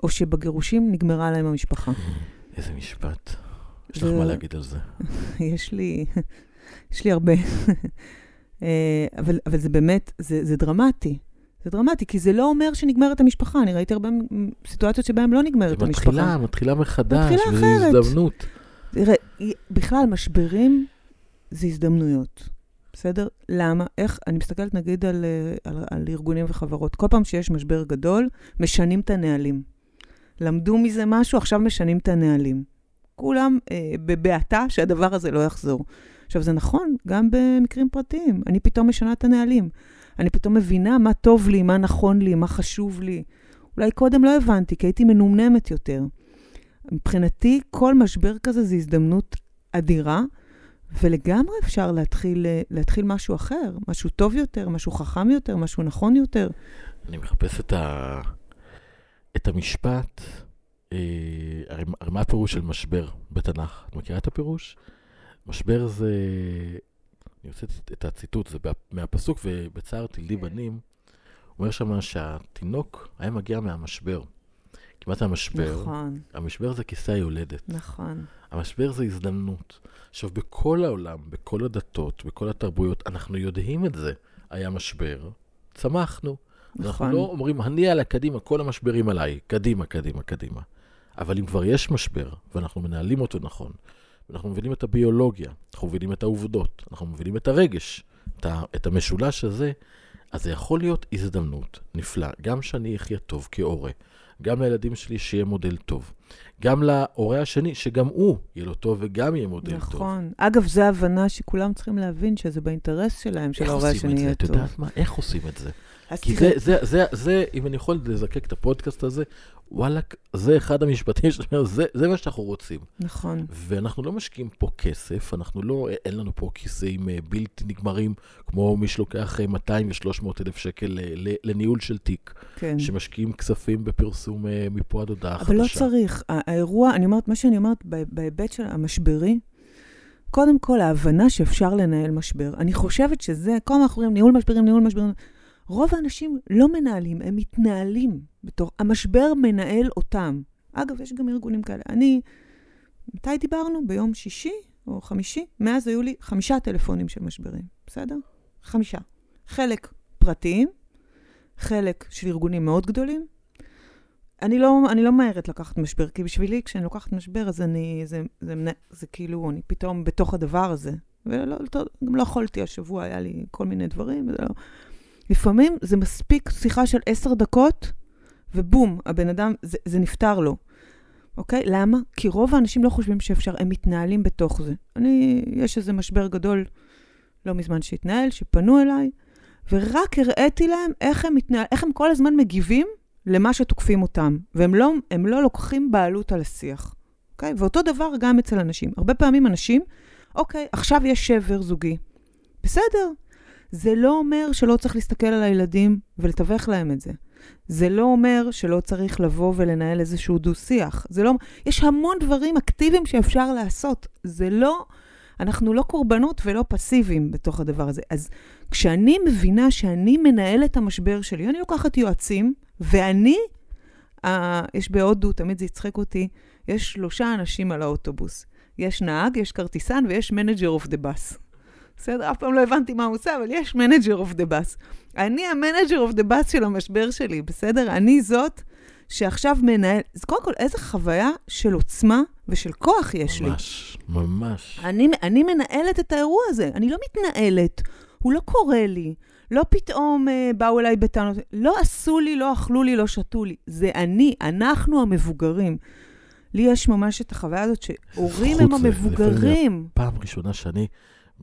או שבגירושים נגמרה להם המשפחה. איזה משפט. יש לך מה להגיד על זה. <laughs> יש לי, יש לי הרבה. אה, אבל, אבל זה באמת, זה, זה דרמטי. זה דרמטי, כי זה לא אומר שנגמרת המשפחה. אני ראיתי הרבה סיטואציות שבהן לא נגמרת המשפחה. מתחילה, מתחילה מחדש, מתחילה וזו הזדמנות. בכלל, משברים זה הזדמנויות. בסדר? למה? איך? אני מסתכלת נגיד על, אה, על, על ארגונים וחברות. כל פעם שיש משבר גדול, משנים את הנהלים. למדו מזה משהו, עכשיו משנים את הנהלים. כולם אה, בבעתה שהדבר הזה לא יחזור. עכשיו, זה נכון גם במקרים פרטיים. אני פתאום משנה את הנהלים. אני פתאום מבינה מה טוב לי, מה נכון לי, מה חשוב לי. אולי קודם לא הבנתי, כי הייתי מנומנמת יותר. מבחינתי, כל משבר כזה זה הזדמנות אדירה, ולגמרי אפשר להתחיל, להתחיל משהו אחר, משהו טוב יותר, משהו חכם יותר, משהו נכון יותר. אני מחפש את, ה... את המשפט, אה, הרי, הרי מה הפירוש של משבר בתנ"ך? את מכירה את הפירוש? משבר זה, אני רוצה את הציטוט, זה מהפסוק, ובצער תלדי בנים, אומר שם שהתינוק היה מגיע מהמשבר. כמעט המשבר. נכון. המשבר זה כיסא היולדת. נכון. המשבר זה הזדמנות. עכשיו, בכל העולם, בכל הדתות, בכל התרבויות, אנחנו יודעים את זה. היה משבר, צמחנו. נכון. אנחנו לא אומרים, אני עלה קדימה, כל המשברים עליי, קדימה, קדימה, קדימה. אבל אם כבר יש משבר, ואנחנו מנהלים אותו נכון, ואנחנו מבינים את הביולוגיה, אנחנו מבינים את העובדות, אנחנו מבינים את הרגש, את, ה, את המשולש הזה, אז זה יכול להיות הזדמנות נפלאה, גם שאני אחיה טוב כהורה, גם לילדים שלי שיהיה מודל טוב, גם להורה השני, שגם הוא יהיה לו טוב וגם יהיה מודל נכון. טוב. נכון. אגב, זו הבנה שכולם צריכים להבין שזה באינטרס שלהם, של ההורה השני יהיה טוב. איך עושים את זה? את יודעת מה? איך עושים את זה? כי זה, זה, זה, זה, אם אני יכול לזקק את הפודקאסט הזה, וואלכ, זה אחד המשפטים אומר, <laughs> זה, זה מה שאנחנו רוצים. נכון. ואנחנו לא משקיעים פה כסף, אנחנו לא, אין לנו פה כיסאים אה, בלתי נגמרים, כמו מי שלוקח 200 ו-300 אלף שקל לניהול של תיק. כן. שמשקיעים כספים בפרסום אה, מפה עד הודעה חדשה. אבל לא צריך. האירוע, אני אומרת, מה שאני אומרת בהיבט של המשברי, קודם כל, ההבנה שאפשר לנהל משבר. אני חושבת שזה, כל הזמן אנחנו אומרים, ניהול משברים, ניהול משברים. רוב האנשים לא מנהלים, הם מתנהלים. בתור, המשבר מנהל אותם. אגב, יש גם ארגונים כאלה. אני, מתי דיברנו? ביום שישי או חמישי? מאז היו לי חמישה טלפונים של משברים, בסדר? חמישה. חלק פרטיים, חלק של ארגונים מאוד גדולים. אני לא, אני לא מהרת לקחת משבר, כי בשבילי, כשאני לוקחת משבר, אז אני, זה, זה, זה, זה כאילו, אני פתאום בתוך הדבר הזה. ולא, גם לא יכולתי, השבוע היה לי כל מיני דברים, וזה לא... לפעמים זה מספיק שיחה של עשר דקות, ובום, הבן אדם, זה, זה נפתר לו. אוקיי? למה? כי רוב האנשים לא חושבים שאפשר, הם מתנהלים בתוך זה. אני, יש איזה משבר גדול לא מזמן שהתנהל, שפנו אליי, ורק הראיתי להם איך הם, מתנהל, איך הם כל הזמן מגיבים למה שתוקפים אותם, והם לא, לא לוקחים בעלות על השיח. אוקיי? ואותו דבר גם אצל אנשים. הרבה פעמים אנשים, אוקיי, עכשיו יש שבר זוגי. בסדר, זה לא אומר שלא צריך להסתכל על הילדים ולתווך להם את זה. זה לא אומר שלא צריך לבוא ולנהל איזשהו דו-שיח. זה לא... יש המון דברים אקטיביים שאפשר לעשות. זה לא... אנחנו לא קורבנות ולא פסיביים בתוך הדבר הזה. אז כשאני מבינה שאני מנהלת את המשבר שלי, אני לוקחת יועצים, ואני, אה, יש בהודו, תמיד זה יצחק אותי, יש שלושה אנשים על האוטובוס. יש נהג, יש כרטיסן ויש manager of the bus. בסדר? אף פעם לא הבנתי מה הוא עושה, אבל יש manager of the bus. אני ה-manager of the bus של המשבר שלי, בסדר? אני זאת שעכשיו מנהל... אז קודם כל, איזה חוויה של עוצמה ושל כוח יש ממש, לי. ממש, ממש. אני, אני מנהלת את האירוע הזה, אני לא מתנהלת, הוא לא קורה לי. לא פתאום אה, באו אליי בטענות, לא עשו לי, לא אכלו לי, לא שתו לי. זה אני, אנחנו המבוגרים. לי יש ממש את החוויה הזאת שהורים הם המבוגרים. פעם ראשונה שאני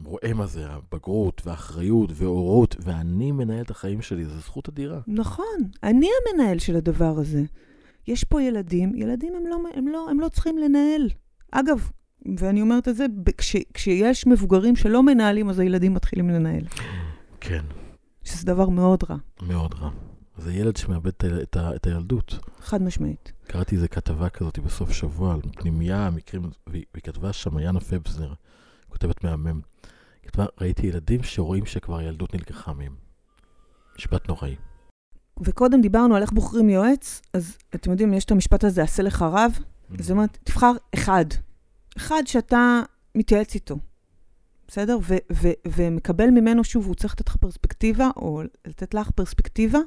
רואה מה זה הבגרות והאחריות והורות, ואני מנהל את החיים שלי, זו זכות אדירה. נכון, אני המנהל של הדבר הזה. יש פה ילדים, ילדים הם לא, הם לא, הם לא צריכים לנהל. אגב, ואני אומרת את זה, כש, כשיש מבוגרים שלא מנהלים, אז הילדים מתחילים לנהל. כן. שזה דבר מאוד רע. מאוד רע. זה ילד שמאבד את, את, את הילדות. חד משמעית. קראתי איזה כתבה כזאת בסוף שבוע על פנימייה, מקרים, והיא כתבה שם יאנה פבזנר, כותבת מהמם. כתבה, ראיתי ילדים שרואים שכבר ילדות נלקחה מהם. משפט נוראי. וקודם דיברנו על איך בוחרים יועץ, אז אתם יודעים, יש את המשפט הזה, עשה לך רב. Mm-hmm. זאת אומרת, תבחר אחד. אחד שאתה מתייעץ איתו, בסדר? ו- ו- ומקבל ממנו, שוב, הוא צריך לתת לך פרספקטיבה, או לתת לך פרספקטיבה,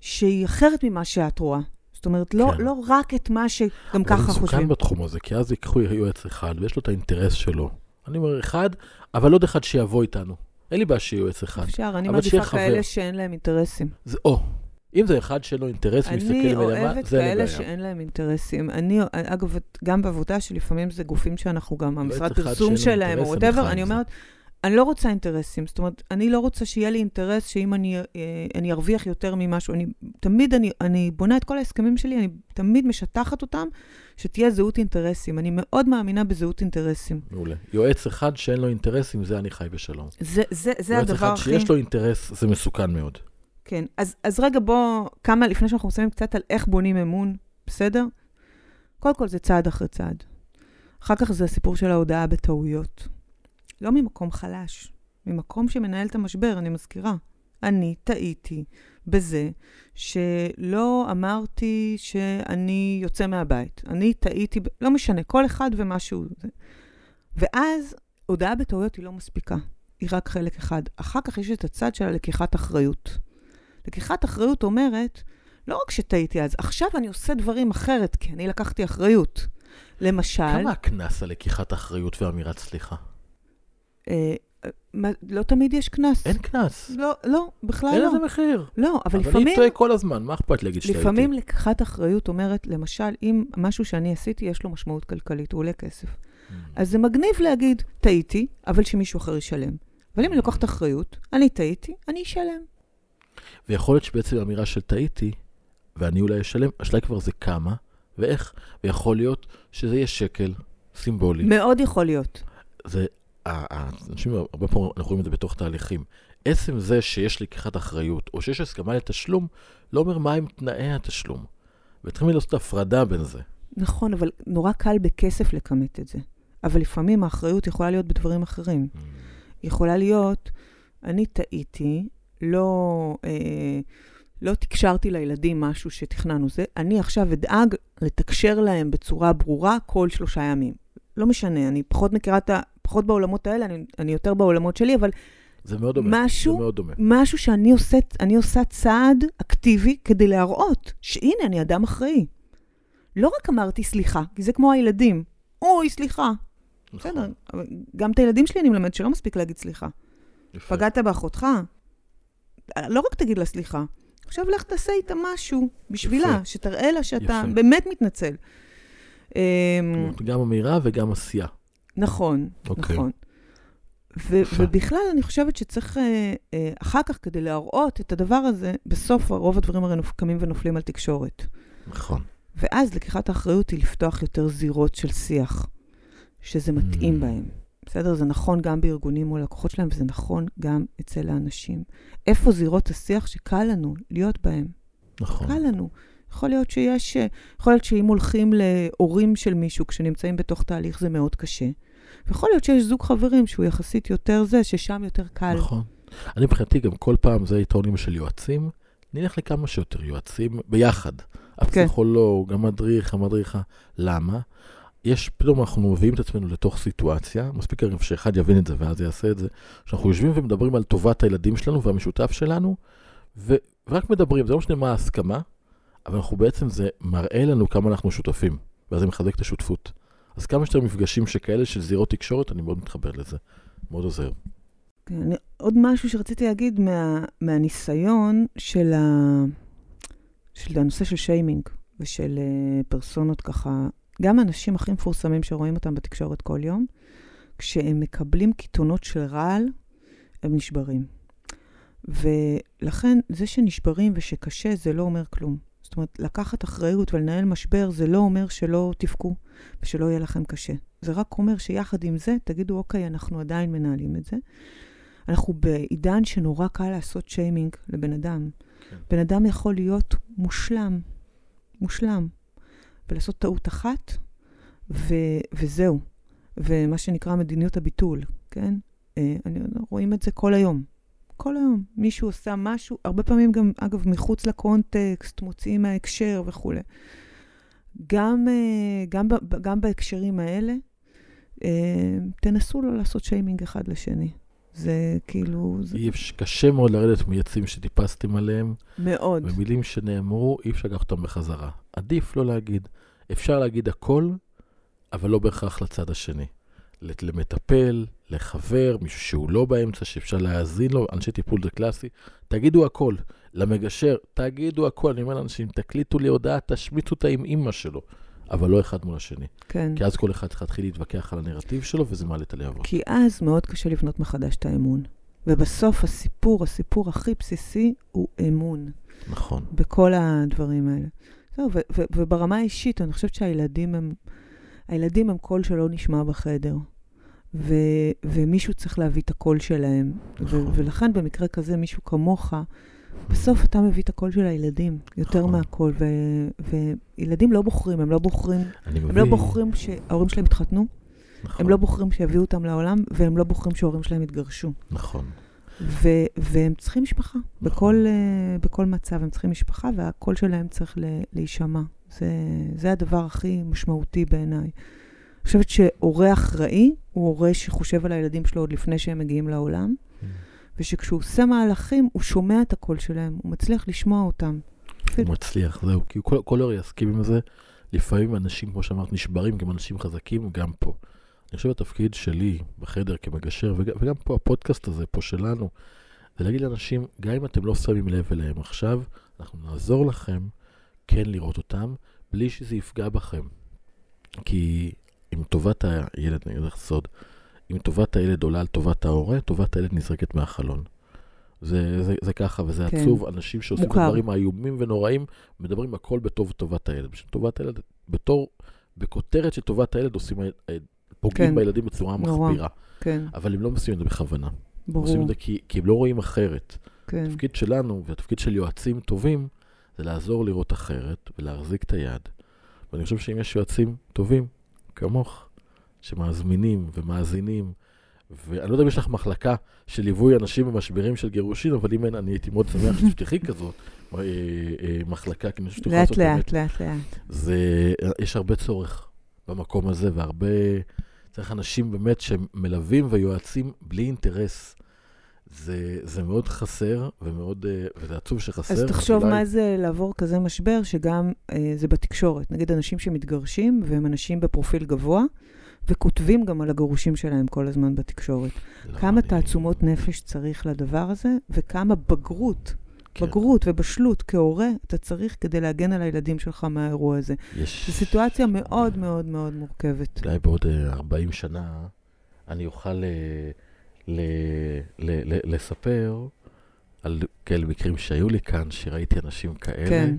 שהיא אחרת ממה שאת רואה. זאת אומרת, לא, כן. לא רק את מה שגם ככה חושבים. אבל זה מסוכן בתחום הזה, כי אז ייקחו יועץ אחד, ויש לו את האינטרס שלו. אני אומר אחד, אבל עוד אחד שיבוא איתנו. אין לי בעיה שיהיה יועץ אחד. אפשר, אני מעדיפה כאלה שאין להם אינטרסים. זה, או, אם זה אחד שאין לו אינטרס, מסתכל מלמעלה, זה אין לי בעיה. אני אוהבת כאלה שאין להם אינטרסים. אני, אגב, גם בעבודה שלפעמים זה גופים שאנחנו גם, המשרד פרסום שלהם, או whatever, אני אומרת, אני לא רוצה אינטרסים. זאת אומרת, אני לא רוצה שיהיה לי אינטרס שאם אני, אה, אני ארוויח יותר ממשהו, אני תמיד, אני, אני בונה את כל ההסכמים שלי, אני תמיד משטחת אותם, שתהיה זהות אינטרסים. אני מאוד מאמינה בזהות אינטרסים. מעולה. יועץ אחד שאין לו אינטרסים, זה אני חי בשלום. זה, זה, זה יועץ הדבר אחד הכי... שיש לו אינטרס, זה מסוכן מאוד. כן. אז, אז רגע, בוא, כמה, לפני שאנחנו מסיימים קצת על איך בונים אמון, בסדר? קודם כל זה צעד אחרי צעד. אחר כך זה הסיפור של ההודעה בטעויות. לא ממקום חלש, ממקום שמנהל את המשבר, אני מזכירה. אני טעיתי בזה שלא אמרתי שאני יוצא מהבית. אני טעיתי. לא משנה, כל אחד. זה. ואז הודעה בטעויות היא לא מספיקה, היא רק חלק אחד. אחר כך יש את הצד של הלקיחת אחריות. לקיחת אחריות אומרת, לא רק שטעיתי אז, עכשיו אני עושה דברים אחרת, כי אני לקחתי אחריות. למשל... כמה הקנס על לקיחת אחריות ואמירת סליחה? אה, מה, לא תמיד יש קנס. אין קנס. לא, לא, בכלל אין לא. לזה מחיר. לא, אבל אבל לפעמים, אני טועה כל הזמן, מה אכפת להגיד שטעיתי? לפעמים לקיחת אחריות אומרת, למשל, אם משהו שאני עשיתי, יש לו משמעות כלכלית, הוא עולה כסף. Mm. אז זה מגניב להגיד, טעיתי, אבל שמישהו אחר ישלם. אבל אם אני לוקחת אחריות, אני טעיתי, אני אשלם. ויכול להיות שבעצם האמירה של טעיתי, ואני אולי אשלם, השאלה כבר זה כמה ואיך, ויכול להיות שזה יהיה שקל סימבולי. מאוד יכול להיות. זה, אנשים, הרבה פעמים אנחנו רואים את זה בתוך תהליכים. עצם זה שיש לקיחת אחריות, או שיש הסכמה לתשלום, לא אומר מהם תנאי התשלום. וצריכים לעשות הפרדה בין זה. נכון, אבל נורא קל בכסף לכמת את זה. אבל לפעמים האחריות יכולה להיות בדברים אחרים. יכולה להיות, אני טעיתי, לא, אה, לא תקשרתי לילדים משהו שתכננו זה, אני עכשיו אדאג לתקשר להם בצורה ברורה כל שלושה ימים. לא משנה, אני פחות מכירה את ה... פחות בעולמות האלה, אני, אני יותר בעולמות שלי, אבל זה מאוד דומה. משהו- זה מאוד דומה. משהו שאני עושה, עושה צעד אקטיבי כדי להראות שהנה, אני אדם אחראי. לא רק אמרתי סליחה, כי זה כמו הילדים. אוי, סליחה. נכון. בסדר, גם את הילדים שלי אני מלמד שלא מספיק להגיד סליחה. יפה. פגעת באחותך, לא רק תגיד לה סליחה, עכשיו לך תעשה איתה משהו בשבילה, יפה. שתראה לה שאתה יפה. באמת מתנצל. אמ, גם אמירה וגם עשייה. נכון, אוקיי. נכון. ו-. ובכלל, אני חושבת שצריך אה, אה, אחר כך, כדי להראות את הדבר הזה, בסוף רוב הדברים הרי קמים ונופלים על תקשורת. נכון. ואז לקיחת האחריות היא לפתוח יותר זירות של שיח, שזה מתאים Mm. בהם. בסדר? זה נכון גם בארגונים מול לקוחות שלהם, וזה נכון גם אצל האנשים. איפה זירות השיח שקל לנו להיות בהם? נכון. קל לנו. יכול להיות שיש, אה, יכול להיות שאם הולכים להורים של מישהו כשנמצאים בתוך תהליך זה מאוד קשה. ויכול להיות שיש זוג חברים שהוא יחסית יותר זה, ששם יותר קל. נכון. אני מבחינתי גם כל פעם, זה היתרונים של יועצים, נלך לכמה שיותר יועצים ביחד. הפסיכולוג, המדריך, המדריכה. למה? יש, פתאום אנחנו מביאים את עצמנו לתוך סיטואציה, מספיק הרי שאחד יבין את זה ואז יעשה את זה, שאנחנו יושבים ומדברים על טובת הילדים שלנו והמשותף שלנו, ו- ורק מדברים, זה לא משנה מה ההסכמה, אבל אנחנו בעצם, זה מראה לנו כמה אנחנו שותפים, ואז זה מחזק את השותפות. אז כמה שיותר מפגשים שכאלה של זירות תקשורת, אני מאוד מתחבר לזה, מאוד עוזר. כן, אני, עוד משהו שרציתי להגיד מה, מהניסיון של, ה, של הנושא של שיימינג ושל uh, פרסונות ככה, גם האנשים הכי מפורסמים שרואים אותם בתקשורת כל יום, כשהם מקבלים קיתונות של רעל, הם נשברים. ולכן זה שנשברים ושקשה זה לא אומר כלום. זאת אומרת, לקחת אחריות ולנהל משבר זה לא אומר שלא תבכו ושלא יהיה לכם קשה. זה רק אומר שיחד עם זה, תגידו, אוקיי, אנחנו עדיין מנהלים את זה. אנחנו בעידן שנורא קל לעשות שיימינג לבן אדם. כן. בן אדם יכול להיות מושלם, מושלם, ולעשות טעות אחת, ו- וזהו. ומה שנקרא מדיניות הביטול, כן? אה, אני, רואים את זה כל היום. כל היום. מישהו עושה משהו, הרבה פעמים גם, אגב, מחוץ לקונטקסט, מוציאים מההקשר וכולי. גם, אה, גם, גם בהקשרים האלה, אה, תנסו לא לעשות שיימינג אחד לשני. זה כאילו, זה אי אפשר, קשה מאוד לרדת מעצים שטיפסתם עליהם, מאוד. ומילים שנאמרו, אי אפשר לקחת אותם בחזרה. עדיף לא להגיד. אפשר להגיד הכל, אבל לא בהכרח לצד השני. למטפל, לחבר, מישהו שהוא לא באמצע, שאפשר להאזין לו, אנשי טיפול זה קלאסי, תגידו הכל. למגשר, תגידו הכל. אני אומר לאנשים, תקליטו לי הודעה, תשמיצו אותה עם אימא שלו. אבל לא אחד מול השני. כן. כי אז כל אחד צריך להתחיל להתווכח על הנרטיב שלו, וזה מעלה את הלהבות. כי אז מאוד קשה לבנות מחדש את האמון. ובסוף הסיפור, הסיפור הכי בסיסי הוא אמון נכון. בכל הדברים האלה. זהו, ו- ו- וברמה האישית, אני חושבת שהילדים הם, הילדים הם קול שלא נשמע בחדר. ו- ומישהו צריך להביא את הקול שלהם. ו- נכון. ולכן במקרה כזה, מישהו כמוך, בסוף אתה מביא את הקול של הילדים, יותר נכון. מהקול. ו- וילדים לא בוחרים, הם לא בוחרים. הם לא בוחרים שההורים שלהם יתחתנו, נכון. הם לא בוחרים שיביאו אותם לעולם, והם לא בוחרים שההורים שלהם יתגרשו. נכון. ו- והם צריכים משפחה. נכון. בכל, uh, בכל מצב הם צריכים משפחה, והקול שלהם צריך להישמע. זה, זה הדבר הכי משמעותי בעיניי. אני חושבת שהורה אחראי הוא הורה שחושב על הילדים שלו עוד לפני שהם מגיעים לעולם, ושכשהוא עושה מהלכים, הוא שומע את הקול שלהם, הוא מצליח לשמוע אותם. הוא מצליח, זהו. כי כל, כל הורה יסכים עם זה. לפעמים אנשים, כמו שאמרת, נשברים, גם אנשים חזקים, גם פה. אני חושב התפקיד שלי בחדר כמגשר, וגם, וגם פה הפודקאסט הזה, פה שלנו, זה להגיד לאנשים, גם אם אתם לא שמים לב אליהם עכשיו, אנחנו נעזור לכם כן לראות אותם, בלי שזה יפגע בכם. כי אם טובת הילד, אני אגיד לך סוד, אם טובת הילד עולה על טובת ההורה, טובת הילד נזרקת מהחלון. זה, זה, זה ככה, וזה כן. עצוב. אנשים שעושים את מוכר. הדברים האיומים ונוראים, מדברים הכל בטוב טובת הילד. בשביל טובת הילד, בתור, בכותרת של טובת הילד עושים, אה, פוגעים כן. בילדים בצורה. מחפירה. כן, אבל הם לא עושים את זה בכוונה. הם עושים ברור. את זה כי, כי הם לא רואים אחרת. כן, התפקיד שלנו, והתפקיד של יועצים טובים, זה לעזור לראות אחרת ולהחזיק את היד. ואני חושב שאם יש יועצים טובים, כמוך, שמזמינים ומאזינים, ואני לא יודע אם יש לך מחלקה של ליווי אנשים במשברים של גירושין, אבל אם אין, אני הייתי מאוד שמח שתפתחי כזאת אה, אה, מחלקה, כי אני חושב שתוכל לעשות באמת. לאט, לאט לאט. זה, יש הרבה צורך במקום הזה, והרבה, צריך אנשים באמת שמלווים ויועצים בלי אינטרס. זה, זה מאוד חסר, ומאוד, אה, וזה עצוב שחסר. אז תחשוב אולי- מה זה לעבור כזה משבר, שגם אה, זה בתקשורת. נגיד אנשים שמתגרשים, והם אנשים בפרופיל גבוה, וכותבים גם על הגירושים שלהם כל הזמן בתקשורת. לא, כמה אני- תעצומות נפש צריך לדבר הזה, וכמה בגרות, כן, בגרות ובשלות כהורה אתה צריך כדי להגן על הילדים שלך מהאירוע הזה. יש... זו סיטואציה מאוד מאוד מאוד מורכבת. אולי בעוד אה, 40 שנה אני אוכל אה, ל, ל, ל, לספר על כאלה מקרים שהיו לי כאן, שראיתי אנשים כאלה, כן,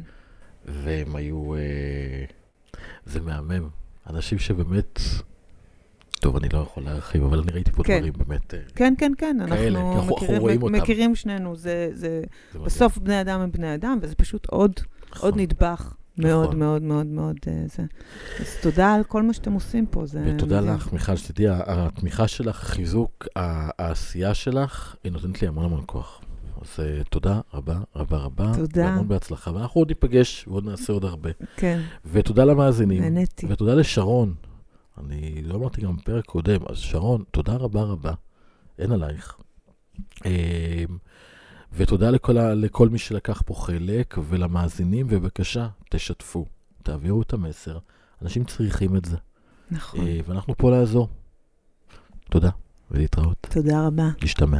והם היו... אה, זה מהמם. אנשים שבאמת... טוב, אני לא יכול להרחיב, אבל אני ראיתי פה כן. דברים באמת... אה, כן, כן, כן, כאלה, אנחנו אנחנו מכירים, רואים אותם. מכירים שנינו, זה, זה, זה מדהים. בסוף בני אדם הם בני אדם, וזה פשוט עוד, נכון. עוד נדבך מאוד נכון. מאוד מאוד מאוד אה, זה. אז תודה על כל מה שאתם עושים פה, זה ותודה מדהים. לך, מיכל, שתדעי, התמיכה שלך, חיזוק העשייה שלך, היא נותנת לי המון המון כוח. אז אה, תודה רבה רבה רבה. תודה. והמון בהצלחה. ואנחנו עוד ניפגש ועוד נעשה עוד הרבה. כן, ותודה למאזינים. נהניתי. ותודה לשרון. אני לא אמרתי גם בפרק קודם, אז שרון, תודה רבה רבה. אין עלייך. ותודה לכל, ה- לכל מי שלקח פה חלק, ולמאזינים, ובבקשה, תשתפו, תעבירו את המסר. אנשים צריכים את זה. נכון. אה, ואנחנו פה לעזור. תודה, ולהתראות. תודה רבה. להשתמע.